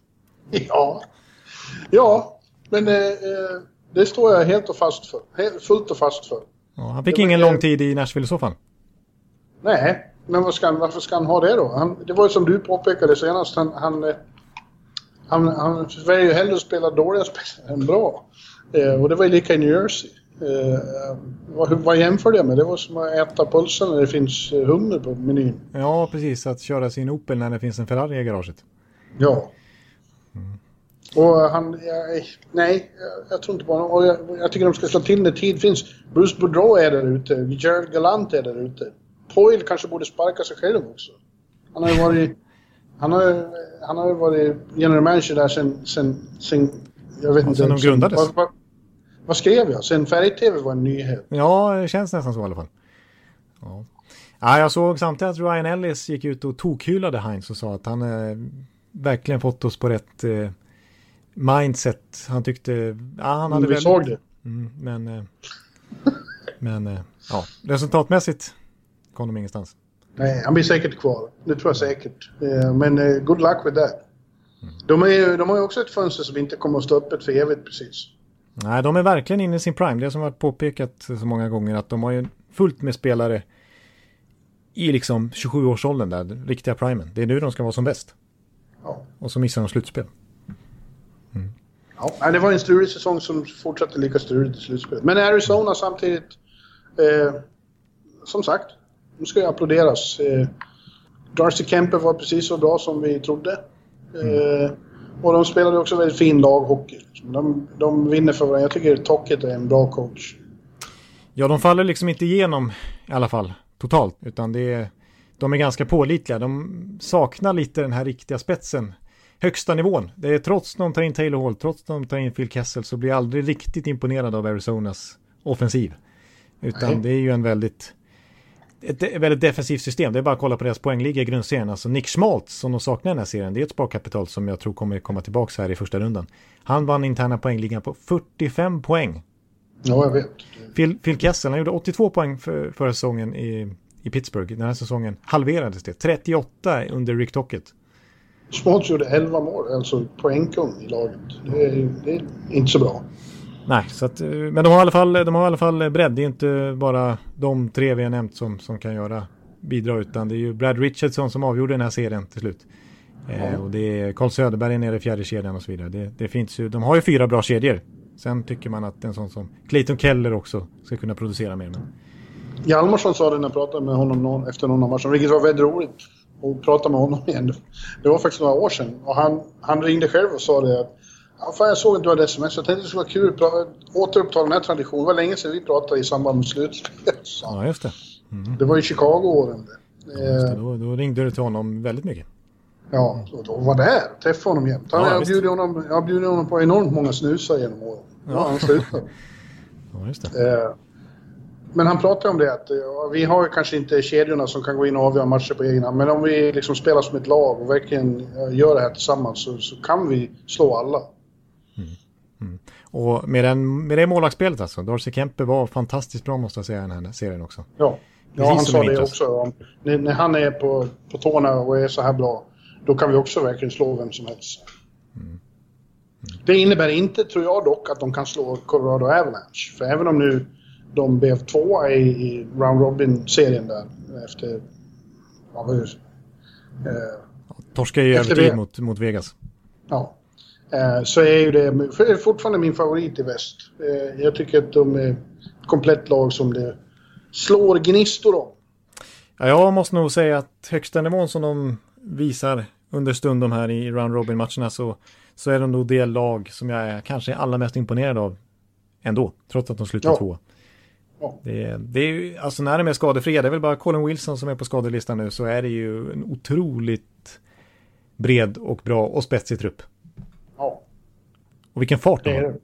Ja, ja men eh, eh, det står jag helt och fast för. Helt, fullt och fast för. Ja, han fick det ingen lång tid i Nashville i så fall. Nej, men ska varför ska han ha det då? Han, det var ju som du påpekade senast. Han, han, eh, han, han väljer ju hellre att spela dåliga spelare än bra. Eh, och det var ju lika i New Jersey. Eh, vad, vad jämför det med? Det var som att äta pulsen när det finns eh, hummer på menyn. Ja, precis. Att köra sin Opel när det finns en Ferrari i garaget. Ja. Mm. Och han, jag, nej, jag tror inte på honom. Och jag, jag, tycker de ska slå till när tid finns. Bruce Boudreau är där ute. Gerald Galant är där ute. Poyle kanske borde sparka sig själv också. Han har ju varit... Han har, han har varit general manager där sen, sen, sen jag vet ja, inte. Sen de grundades. Vad, vad, vad skrev jag? Sen färg-tv var en nyhet. Ja, det känns nästan så i alla fall. Ja. Ja, jag såg samtidigt att Ryan Ellis gick ut och tokhyllade Heinz och sa att han eh, verkligen fått oss på rätt eh, mindset. Han tyckte... Ja, han hade Vi väldigt, såg det. Mm, men eh, men eh, ja, resultatmässigt kom de ingenstans. Nej, han blir säkert kvar. Det tror jag säkert. Eh, men eh, good luck with that. De, är, de har ju också ett fönster som inte kommer att stå öppet för evigt precis. Nej, de är verkligen inne i sin prime. Det som har påpekat så många gånger att de har ju fullt med spelare i liksom 27-årsåldern där, riktiga primen. Det är nu de ska vara som bäst. Ja. Och så missar de slutspel. Mm. Ja, det var en strulig säsong som fortsatte lika struligt i slutspelet. Men Arizona samtidigt, eh, som sagt, nu ska jag applåderas. Eh, Darcy Kemper var precis så bra som vi trodde. Mm. Eh, och de spelade också väldigt fin laghockey. De, de vinner för varandra. Jag tycker Tocket är en bra coach. Ja, de faller liksom inte igenom i alla fall totalt, utan det är, de är ganska pålitliga. De saknar lite den här riktiga spetsen. Högsta nivån. Det är trots att de tar in Taylor Hall, trots att de tar in Phil Kessel så blir jag aldrig riktigt imponerad av Arizonas offensiv. Utan Nej. det är ju en väldigt ett väldigt defensivt system. Det är bara att kolla på deras poängliga i grundserien. Alltså Nick Schmaltz som de saknar i den här serien, det är ett sparkapital som jag tror kommer komma tillbaka här i första rundan. Han vann interna poängligan på 45 poäng. Ja, jag vet. Phil, Phil Kessel, han gjorde 82 poäng för, förra säsongen i, i Pittsburgh. Den här säsongen halverades det. 38 under Rick Tocket. Schmaltz gjorde 11 mål, alltså poängkung i laget. Det är, det är inte så bra. Nej, så att, eh, men de har, i alla fall, de har i alla fall bredd. Det är inte bara de tre vi har nämnt som, som kan göra bidra utan det är ju Brad Richardson som avgjorde den här serien till slut. Eh, och det är Carl Söderberg nere i fjärde kedjan och så vidare. Det, det, finns ju, de har ju fyra bra kedjor. Sen tycker man att en sån som Clayton Keller också ska kunna producera mer. Men... Hjalmarsson sa det när jag pratade med honom någon, efter någon av matcherna, vilket var väldigt roligt. att prata med honom igen. Det var faktiskt några år sedan. Och han, han ringde själv och sa det att Ja, fan, jag såg att du hade sms. Jag tänkte det skulle vara kul att återuppta den här traditionen. Det var länge sedan vi pratade i samband med slutspel. Ja, just det. Mm. Det var i Chicago-åren. Ja, då, då, ringde du till honom väldigt mycket. Ja, och då var det här. Träffade honom jämt. Ja, jag, bjudit honom, jag bjudit honom på enormt många snusar genom åren. Ja. han slutat. ja, just det. Eh, men han pratade om det att ja, vi har kanske inte kedjorna som kan gå in och avgöra matcher på egen hand. Men om vi liksom spelar som ett lag och verkligen gör det här tillsammans så, så kan vi slå alla. Mm. Och med, den, med det målvaktsspelet alltså. Darcy Kempe var fantastiskt bra måste jag säga i den här serien också. Ja, ja han sa det också. När, när, han är på, på tårna och är så här bra, då kan vi också verkligen slå vem som helst. Mm. Mm. Det innebär inte, tror jag dock, att de kan slå Colorado Avalanche. För även om nu de blev tvåa i, i Round Robin-serien där efter... Ja, hur, eh, Torska i övertid mot, mot Vegas. Ja. Eh, så är ju det fortfarande min favorit i väst. Eh, jag tycker att de är ett komplett lag som det slår gnistor om. Ja, jag måste nog säga att högsta nivån som de visar under stundom här i Round Robin-matcherna så, så är de nog det lag som jag är kanske allra mest imponerad av ändå, trots att de slutar ja. två. Ja. Det, det är ju, alltså när de är skadefria, det är väl bara Colin Wilson som är på skadelistan nu, så är det ju en otroligt bred och bra och spetsig trupp. Och vilken fart de har.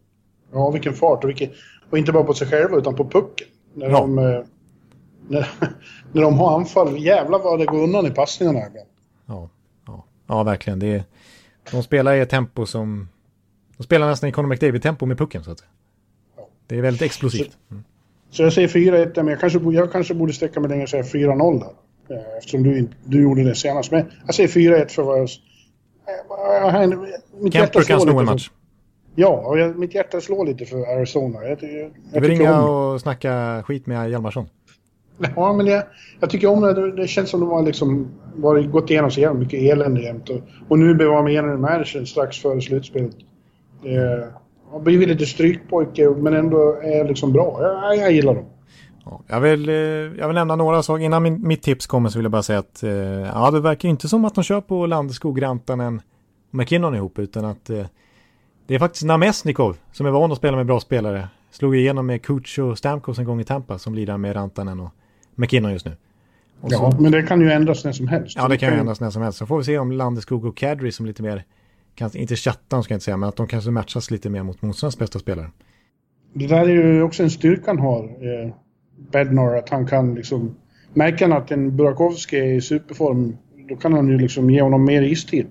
Ja, vilken fart. Och, vilken, och inte bara på sig själva utan på pucken. När, ja. de, när, när de har anfall, jävlar vad det går undan i passningarna ibland. Ja, Ja, verkligen. Det är, de spelar i ett tempo som... De spelar nästan i Conor McDavid-tempo med pucken så att säga. Det är väldigt explosivt. Mm. Så jag säger 4-1, men jag kanske, jag kanske borde sträcka mig längre och säga 4-0 där. Eh, eftersom du, du gjorde det senast. Men jag säger 4-1 för vad jag... jag mitt Kemper kan slå en match. För, ja, och jag, mitt hjärta slår lite för Arizona. Jag, jag, jag du vill ringa och snacka skit med Hjalmarsson? Ja, men jag, jag tycker om det. Det känns som de har liksom varit, gått igenom så jävla mycket elände jämt. Och, och nu blev de med managern strax före slutspelet. Det har blivit lite strykpojke, men ändå är liksom bra. Jag, jag gillar dem. Jag vill, eh, jag vill nämna några saker. Innan min, mitt tips kommer så vill jag bara säga att eh, ja, det verkar inte som att de kör på Landeskog, Rantanen och McKinnon ihop, utan att eh, det är faktiskt Namesnikov som är van att spela med bra spelare. Slog igenom med Kuch och Stamkos en gång i Tampa som lirar med Rantanen och McKinnon just nu. Och ja, så, men det kan ju ändras när som helst. Ja, det kan ju ändras när som helst. Så får vi se om Landeskog och Kadri som lite mer, kanske inte chattan ska jag inte säga, men att de kanske matchas lite mer mot motståndarens bästa spelare. Det där är ju också en styrka han har, eh, Bednar, att han kan liksom... Märker han att en Burakovsky är i superform, då kan han ju liksom ge honom mer istid.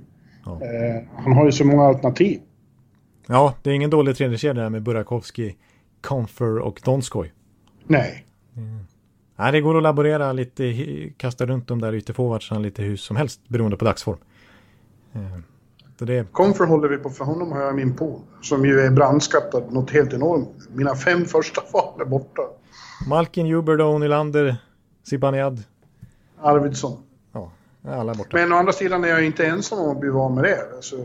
Ja. Eh, han har ju så många alternativ. Ja, det är ingen dålig tredje kedja med Burakovsky, Confer och Donskoj. Nej. Mm. Nej, det går att laborera lite, kasta runt de där ytterforwardsarna lite hur som helst beroende på dagsform. Eh, så det... Comfer håller vi på, för honom har jag min pool. Som ju är brandskattad något helt enormt. Mina fem första val är borta. Malkin, Huberdo, Nylander, Zibanejad. Arvidsson. Ja, alla borta. Men å andra sidan är jag inte ensam om att bli van med det. Alltså,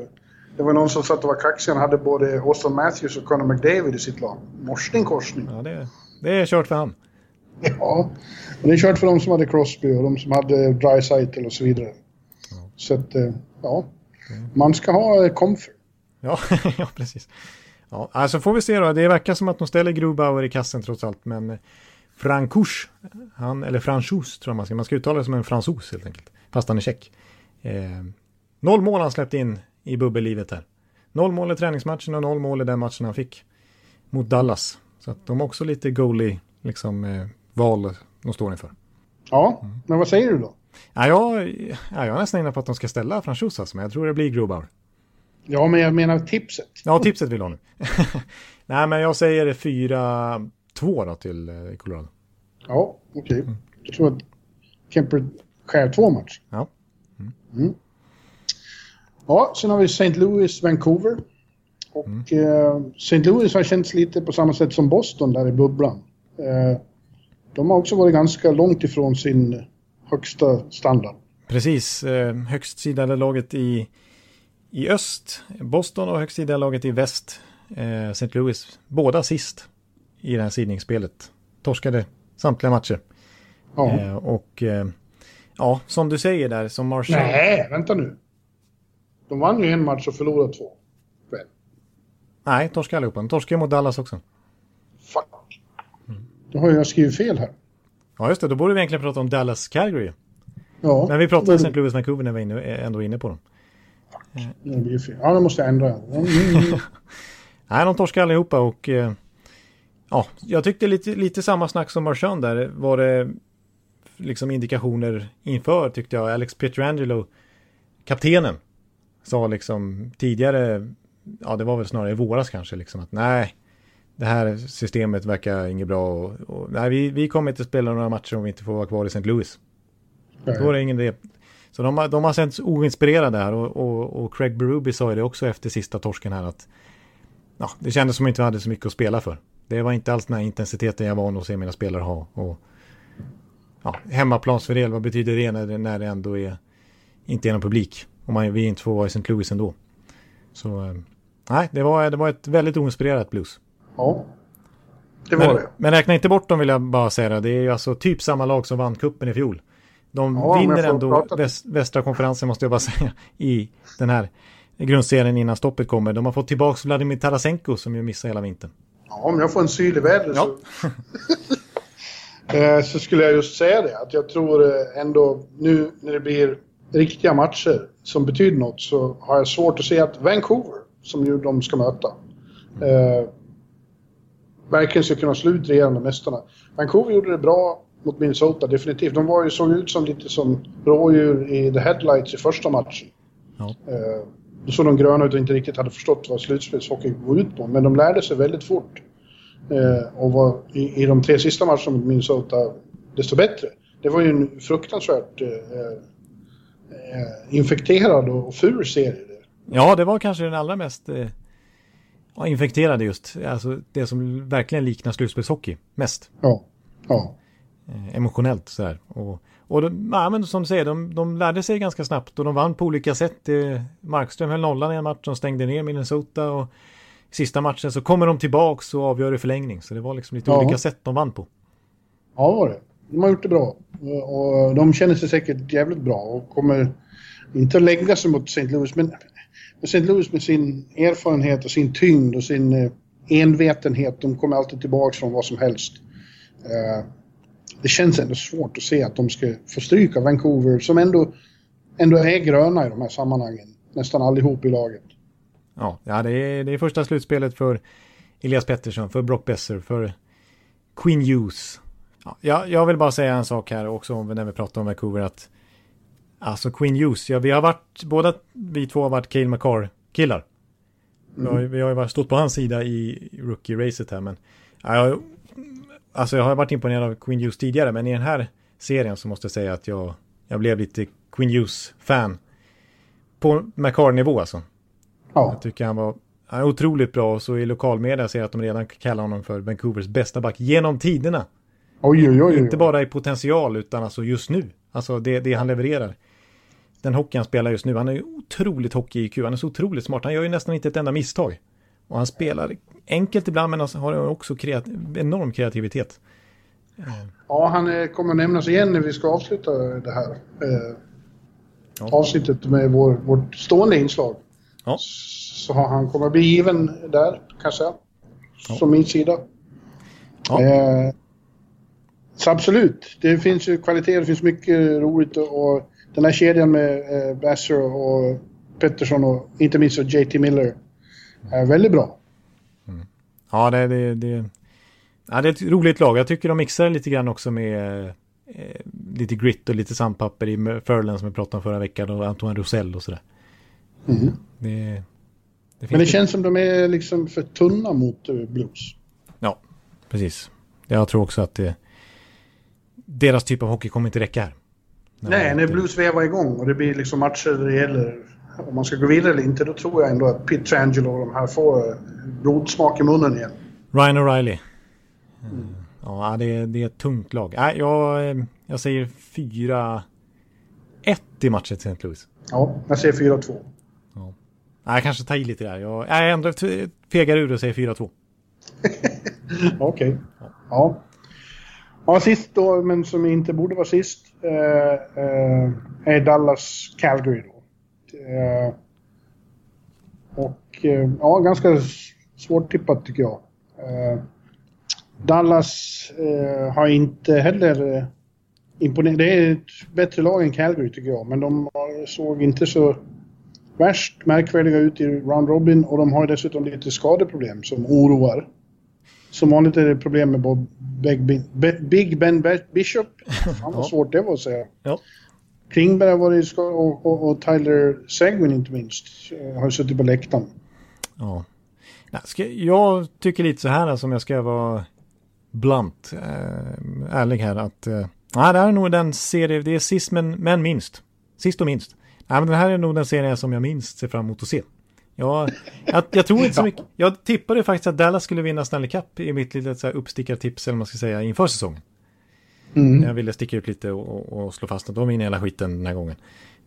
det var någon som satt och var kaxig. Han hade både Austin Matthews och Conor McDavid i sitt lag. Morsning korsning. Ja, det, det är kört för han. Ja, och det är kört för de som hade Crosby och de som hade Dreisaitl och så vidare. Ja. Så att, eh, ja. Man ska ha eh, comfort. Ja, ja precis. Ja, alltså får vi se då. Det verkar som att de ställer Grubauer i kassen trots allt, men eh, Frankouch, han, eller Franchous tror jag man ska, man ska uttala det som en fransos helt enkelt, fast han är tjeck. Eh, noll mål han släppte in i bubbellivet här. Noll mål i träningsmatchen och noll mål i den matchen han fick mot Dallas. Så att de har också lite goalie, liksom, eh, val de står inför. Ja, mm. men vad säger du då? Ja, jag, ja, jag är nästan inne på att de ska ställa alltså, men jag tror det blir Grobauer. Ja, men jag menar tipset. Ja, tipset vill ha nu. Nej, men jag säger 4-2 då till eh, Colorado. Ja, okej. Okay. Jag tror att Kemper skär två matcher. Ja. Mm. Mm. Ja, sen har vi St. Louis, Vancouver. Och mm. eh, St. Louis har känts lite på samma sätt som Boston där i bubblan. Eh, de har också varit ganska långt ifrån sin högsta standard. Precis, eh, högst sidade laget i, i öst, Boston och högst sidade laget i väst, eh, St. Louis, båda sist i det här sidningsspelet. Torskade samtliga matcher. Ja. Eh, och eh, ja, som du säger där, som Marshall... Nej, vänta nu. De vann ju en match och förlorade två. Väl? Nej, torskade allihopa. De torskade mot Dallas också. Fuck. Mm. Då har jag skrivit fel här. Ja, just det. Då borde vi egentligen prata om Dallas Calgary. Ja. Men vi pratade om St. Louis Vancouver när vi var ändå inne på dem. Det blir fel. Ja, det måste jag ändra. Nej, de torskade allihopa och eh, ja, jag tyckte lite, lite samma snack som Marchand där. Var det liksom indikationer inför tyckte jag. Alex Pietrangelo, kaptenen, sa liksom tidigare, ja det var väl snarare i våras kanske, liksom att nej, det här systemet verkar inget bra och, och nej, vi, vi kommer inte spela några matcher om vi inte får vara kvar i St. Louis. Nej. Då är det ingen idé. Så de har, de har känts oinspirerade här och, och, och Craig Berube sa ju det också efter sista torsken här att ja, det kändes som att vi inte hade så mycket att spela för. Det var inte alls den här intensiteten jag van att se mina spelare ha. Och, ja, hemmaplansfördel, vad betyder det när, det när det ändå är inte är någon publik? Om man, vi inte får vara i St. Louis ändå. Så eh, nej, det var, det var ett väldigt oinspirerat blues. Ja, det var men, det. Men räkna inte bort dem vill jag bara säga. Det är ju alltså typ samma lag som vann kuppen i fjol. De ja, vinner ändå väst, västra konferensen måste jag bara säga i den här grundserien innan stoppet kommer. De har fått tillbaka Vladimir Tarasenko som ju missade hela vintern. Ja, om jag får en syl i vädret ja. så... Eh, så skulle jag just säga det, att jag tror eh, ändå nu när det blir riktiga matcher som betyder något så har jag svårt att se att Vancouver, som ju de ska möta, eh, verkligen ska kunna slå ut regerande mästarna. Vancouver gjorde det bra mot Minnesota, definitivt. De var ju, såg ut som lite som rådjur i the headlights i första matchen. Ja. Då såg de gröna ut och inte riktigt hade förstått vad slutspelshockey går ut på. Men de lärde sig väldigt fort. Och var i, i de tre sista matcherna mot Minnesota desto bättre. Det var ju en fruktansvärt infekterad och ful serie. Ja, det var kanske den allra mest eh, infekterade just. Alltså det som verkligen liknar slutspelshockey mest. Ja, ja. Eh, emotionellt sådär. Och, och de, ja, men som du säger, de, de lärde sig ganska snabbt och de vann på olika sätt. Eh, Markström höll nollan i en match, de stängde ner Minnesota och sista matchen så kommer de tillbaks och avgör i förlängning. Så det var liksom lite ja. olika sätt de vann på. Ja, var det. De har gjort det bra. Och de känner sig säkert jävligt bra och kommer inte att lägga sig mot St. Louis. Men St. Louis med sin erfarenhet och sin tyngd och sin eh, envetenhet, de kommer alltid tillbaka från vad som helst. Eh, det känns ändå svårt att se att de ska få stryka Vancouver som ändå, ändå är gröna i de här sammanhangen. Nästan allihop i laget. Ja, ja det, är, det är första slutspelet för Elias Pettersson, för Brock Besser, för Queen Hughes. Ja, jag vill bara säga en sak här också när vi pratar om Vancouver att Alltså Queen Hughes, ja vi har varit, båda vi två har varit Cale McCarr-killar. Mm. Vi, har, ju stått på hans sida i rookie-racet här men ja, Alltså jag har varit imponerad av Queen Hughes tidigare men i den här serien så måste jag säga att jag, jag blev lite Queen Hughes-fan. På McCarr-nivå alltså. Ja. Jag tycker han var han är otroligt bra och så i lokalmedia ser jag att de redan kallar honom för Vancouvers bästa back genom tiderna. Oj, oj, oj. Inte bara i potential utan alltså just nu. Alltså det, det han levererar den hockey han spelar just nu. Han är ju otroligt hockey-IQ. Han är så otroligt smart. Han gör ju nästan inte ett enda misstag. Och han spelar enkelt ibland men han har också kreat enorm kreativitet. Ja, han kommer att nämnas igen när vi ska avsluta det här eh, ja. avsnittet med vår, vårt stående inslag. Ja. Så han kommer bli given där, kanske. Ja. Från min sida. Ja. Eh, så absolut, det finns ju kvalitet, det finns mycket roligt och den här kedjan med eh, Basser och Pettersson och inte minst JT Miller är väldigt bra. Mm. Ja, det, det, det, ja, det är ett roligt lag. Jag tycker de mixar lite grann också med eh, lite grit och lite sandpapper i Furlan som vi pratade om förra veckan och Antoine Rosell och sådär. Mm. Det, det Men det känns som de är liksom för tunna mot uh, Blues. Ja, precis. Jag tror också att det, deras typ av hockey kommer inte räcka här. Nej, när Blues vevar igång och det blir liksom matcher där det gäller om man ska gå vidare eller inte, då tror jag ändå att Pietrangelo och de här får blodsmak i munnen igen. Ryan O'Reilly. Mm. Ja, det är, det är ett tungt lag. Nej, jag, eh, jag säger 4-1 i matchen till St. Louis. Ja, jag säger 4-2. Ja. jag kanske tar i lite där. Jag, jag ändå fegar ur och säger 4-2. Okej. Okay. Ja. Ja, sist då, men som inte borde vara sist, eh, eh, är Dallas Calgary då. Eh, och eh, ja, ganska svårt tippat tycker jag. Eh, Dallas eh, har inte heller eh, imponerat. Det är ett bättre lag än Calgary tycker jag, men de såg inte så värst märkvärdiga ut i Round Robin och de har dessutom lite skadeproblem som oroar. Som vanligt är det problem med Bob Big, Big Ben Bishop. Fan vad svårt det var att säga. Ja. Klingberg har varit och, och, och Tyler Seguin inte minst eh, har suttit på läktaren. Ja. Jag tycker lite så här som alltså, jag ska vara blunt, äh, ärlig här att äh, nej, det här är nog den serie, det är sist men, men minst. Sist och minst. Nej, men det här är nog den serien som jag minst ser fram emot att se. Ja, jag, jag tror inte så mycket. Jag tippade faktiskt att Dallas skulle vinna Stanley Cup i mitt lilla uppstickartips, eller vad man ska säga, inför säsongen. Mm. Jag ville sticka ut lite och, och, slå fast att de vinner hela skiten den här gången.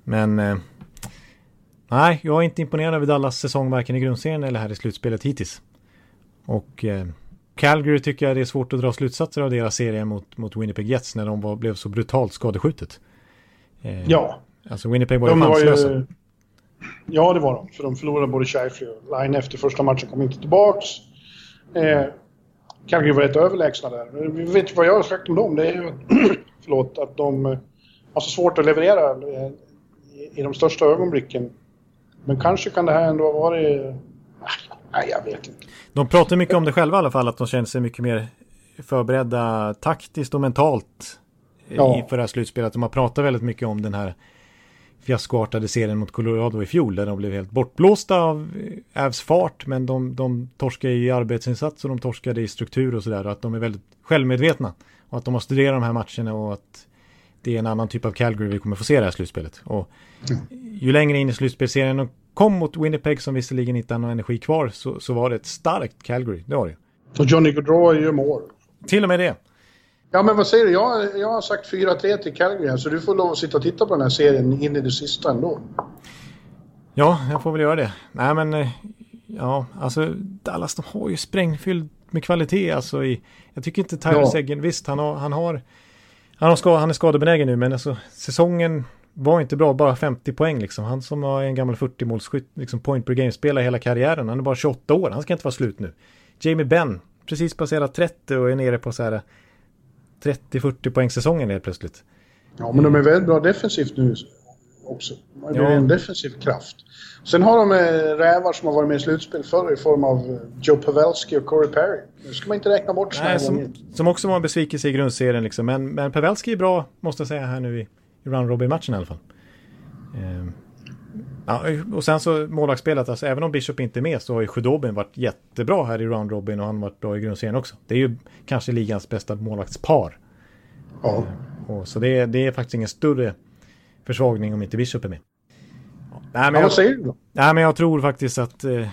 Men eh, nej, jag är inte imponerad över Dallas säsong varken i grundserien eller här i slutspelet hittills. Och eh, Calgary tycker jag det är svårt att dra slutsatser av deras serie mot, mot Winnipeg Jets när de var, blev så brutalt skadeskjutet. Eh, ja. Alltså Winnipeg var ju chanslösa. Ju Ja, det var de. För de förlorade både Scheifly och Line efter första matchen. Kom inte tillbaks. Eh, Calgary var rätt överlägsna där. Vi vet vad jag har sagt om dem. Det är ju förlåt, att de har så svårt att leverera eh, i de största ögonblicken. Men kanske kan det här ändå ha varit... Nej, jag vet inte. De pratar mycket om det själva i alla fall, att de känner sig mycket mer förberedda taktiskt och mentalt ja. inför det här slutspelet. De har pratat väldigt mycket om den här fiaskoartade serien mot Colorado i fjol där de blev helt bortblåsta av Avs fart men de, de torskade i arbetsinsats och de torskade i struktur och sådär och att de är väldigt självmedvetna och att de har studerat de här matcherna och att det är en annan typ av Calgary vi kommer få se i det här slutspelet. Och ju längre in i slutspelserien de kom mot Winnipeg som visserligen inte har någon energi kvar så, så var det ett starkt Calgary, det var det. Och Johnny Gaudreau gör mål. Till och med det. Ja, men vad säger du? Jag, jag har sagt 4-3 till Calgary så du får lov att sitta och titta på den här serien in i det sista ändå. Ja, jag får väl göra det. Nej, men eh, ja, alltså Dallas, de har ju sprängfylld med kvalitet. Alltså, i, jag tycker inte Tyler ja. Seguin, visst, han har, han har, han, har skad, han är skadebenägen nu, men alltså säsongen var inte bra, bara 50 poäng liksom. Han som har en gammal 40-målsskytt, liksom point per game-spelare hela karriären, han är bara 28 år, han ska inte vara slut nu. Jamie Benn, precis passerat 30 och är nere på så här 30-40 poäng säsongen helt plötsligt. Ja, men de är väldigt bra defensivt nu också. Det är ja. en defensiv kraft. Sen har de eh, rävar som har varit med i slutspel förr i form av eh, Joe Pavelski och Corey Perry. Nu ska man inte räkna bort sådana som, som också var en besvikelse i grundserien liksom. Men, men Pavelski är bra, måste jag säga här nu i, i round robin-matchen i alla fall. Ehm. Ja, och sen så målvaktsspelet, alltså även om Bishop inte är med så har ju Sjudobin varit jättebra här i round robin och han har varit bra i grundserien också. Det är ju kanske ligans bästa målvaktspar. Ja. Och så det är, det är faktiskt ingen större försvagning om inte Bishop är med. Nej, men ja, vad säger du då? Nej, men jag tror faktiskt att... Eh,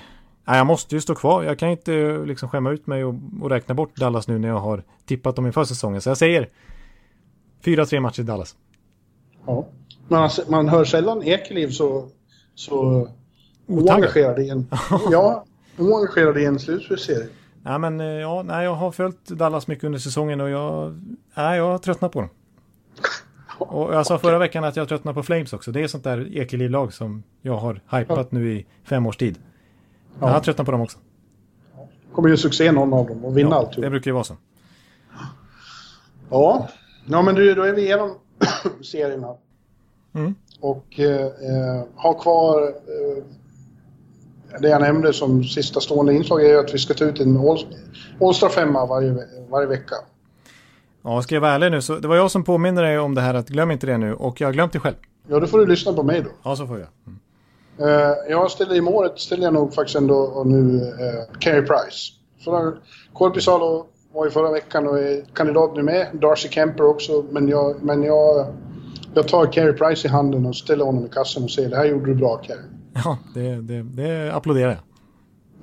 jag måste ju stå kvar. Jag kan inte eh, liksom skämma ut mig och, och, räkna bort Dallas nu när jag har tippat dem inför säsongen. Så jag säger 4-3 matcher i Dallas. Ja. Man, man hör sällan Ekeliv så så oengagerad i en, ja, oengagerad i en slutspelsserie. Ja, men eh, ja, nej, jag har följt Dallas mycket under säsongen och jag, nej, jag har tröttnat på dem. Och jag sa förra veckan att jag tröttnar på Flames också. Det är sånt där Ekeliv-lag som jag har hypat ja. nu i fem års tid. Jag har tröttnat på dem också. Kommer ju succé någon av dem och vinna ja, allt. Det brukar ju vara så. Ja, ja men du, då är vi igenom serien här. Mm och eh, eh, ha kvar eh, det jag nämnde som sista stående inslag är att vi ska ta ut en All-Star femma varje, varje vecka. Ja, ska jag vara ärlig nu så det var jag som påminner dig om det här att glöm inte det nu och jag har glömt det själv. Ja, då får du lyssna på mig då. Ja, så får jag. Mm. Uh, jag ställde i målet ställde jag nog faktiskt ändå och nu uh, Carey Price. Korpisalo var ju förra veckan och är kandidat nu med. Darcy Kemper också, men jag, men jag jag tar Carey Price i handen och ställer honom i kassan och säger det här gjorde du bra Carey. Ja, det, det, det applåderar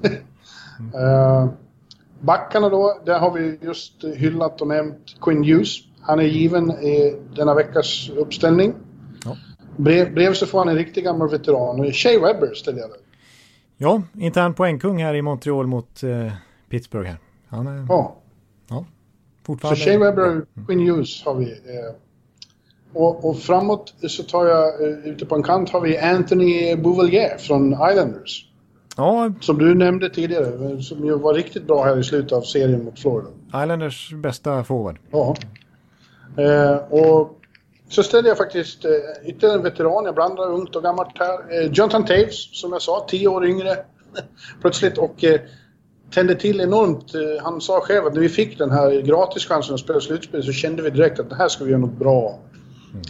jag. uh, backarna då, där har vi just hyllat och nämnt Quinn Hughes. Han är given i denna veckas uppställning. Ja. Brev, bredvid så får han en riktig gammal veteran. Shea Webber ställer jag där. Ja, intern poängkung här i Montreal mot eh, Pittsburgh här. Han är... Ja. ja. Fortfarande... Så Shea Webber och Quinn Hughes har vi. Eh, och, och, framåt så tar jag, uh, ute på en kant har vi Anthony Bouvellier från Islanders. Ja. Som du nämnde tidigare, som ju var riktigt bra här i slutet av serien mot Florida. Islanders bästa forward. Ja. Uh, och så ställde jag faktiskt uh, ytterligare en veteran, jag blandar ungt och gammalt här. Uh, Jonathan Taves, som jag sa, tio år yngre plötsligt och uh, tände till enormt. han sa själv att när vi fick den här gratischansen att spela slutspel så kände vi direkt att det här ska vi göra något bra.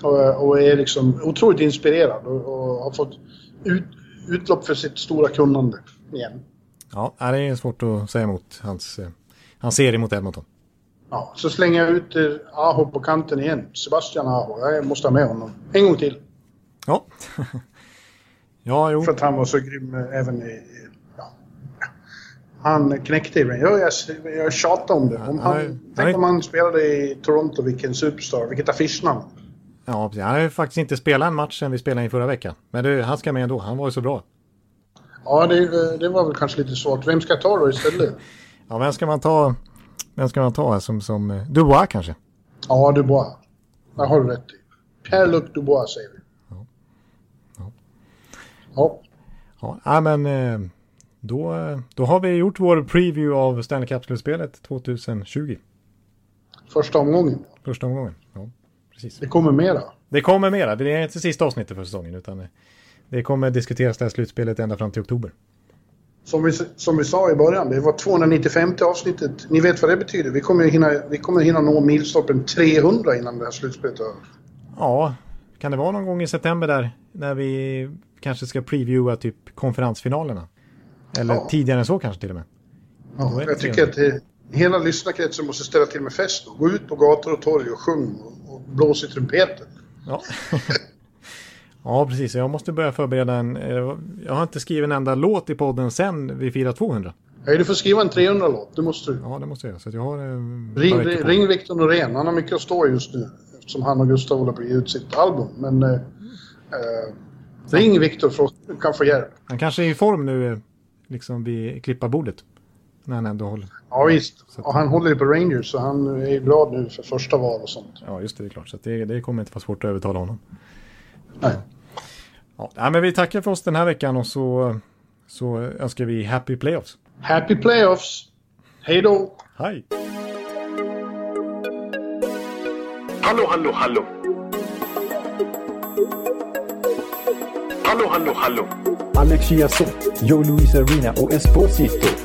Och, och, är liksom otroligt inspirerad och, och har fått ut, utlopp för sitt stora kunnande igen. Ja, det är svårt att säga emot hans, eh, hans serie mot Edmonton. Ja, så slänger jag ut eh, Aho på kanten igen. Sebastian Aho. Jag måste ha med honom. En gång till. Ja. ja, jo. För att han var så grym eh, även i... Ja. Han knäckte ju mig. Jag, jag, jag tjatar om det. Om han, ja, tänk om han spelade i Toronto, vilken superstar. Vilket affischnamn. Ja, han har ju faktiskt inte spelat en match sen vi spelade in förra veckan. Men det, han ska med ändå, han var ju så bra. Ja, det, det var väl kanske lite svårt. Vem ska jag ta då istället? ja, vem ska man ta? Vem ska man ta som, som eh, Dubois kanske? Ja, Dubois. Det har du rätt i. Pierre-Luc Dubois säger vi. Ja. Ja. Ja. ja. ja men eh, då, då har vi gjort vår preview av Stanley Cup-slutspelet 2020. Första omgången. Första omgången, precis. Det kommer mera. Det kommer mera. Det är inte sista avsnittet för säsongen utan det kommer diskuteras det här slutspelet ända fram till oktober. Som vi, som vi sa i början, det var 295 avsnittet. Ni vet vad det betyder. Vi kommer hinna, vi kommer hinna nå milstolpen 300 innan det här slutspelet är. Ja, kan det vara någon gång i september där när vi kanske ska previewa typ konferensfinalerna. Eller Ja. tidigare än så kanske till och med. Ja, jag tycker att det, hela lyssnarkretsen måste ställa till med fest och gå ut på gator och torg och sjung och, och blås i trumpeten. Ja. ja, precis. Jag måste börja förbereda en... eh, Jag har inte skrivit en enda låt i podden sen vi firar 200. Ja, du får skriva en 300-låt, det måste du. Ja, det måste jag göra. Så jag har... eh, Ring, ring Victor Norén, han har mycket att stå just nu. Eftersom han och Gustav håller på att ge ut sitt album. Men eh, eh, ring Victor för att du kan få hjälp. Han kanske är i form nu, liksom vid klipparbordet. När han ändå håller... Ja visst. Och han håller ju på Rangers så han är ju glad nu för första val och sånt. Ja, just det, det är klart. Så att det, det kommer inte vara svårt att övertala honom. Nej. Ja, men vi tackar för oss den här veckan och så, så önskar vi happy playoffs. Happy playoffs! Hej då! Hej! Hallå, hallå, hallå. Hallå, hallå, hallå. Alex Chiazot, Joe Luis Arena och Esposito.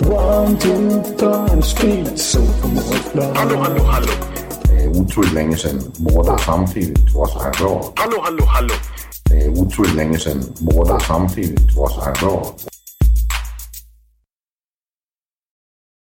One, two, three, speed, so Hallå, hallå, hallå. Det är otroligt länge sedan båda samtidigt var så här bra. Hallå, hallå, hallå. Det är otroligt länge sedan båda samtidigt var så här bra.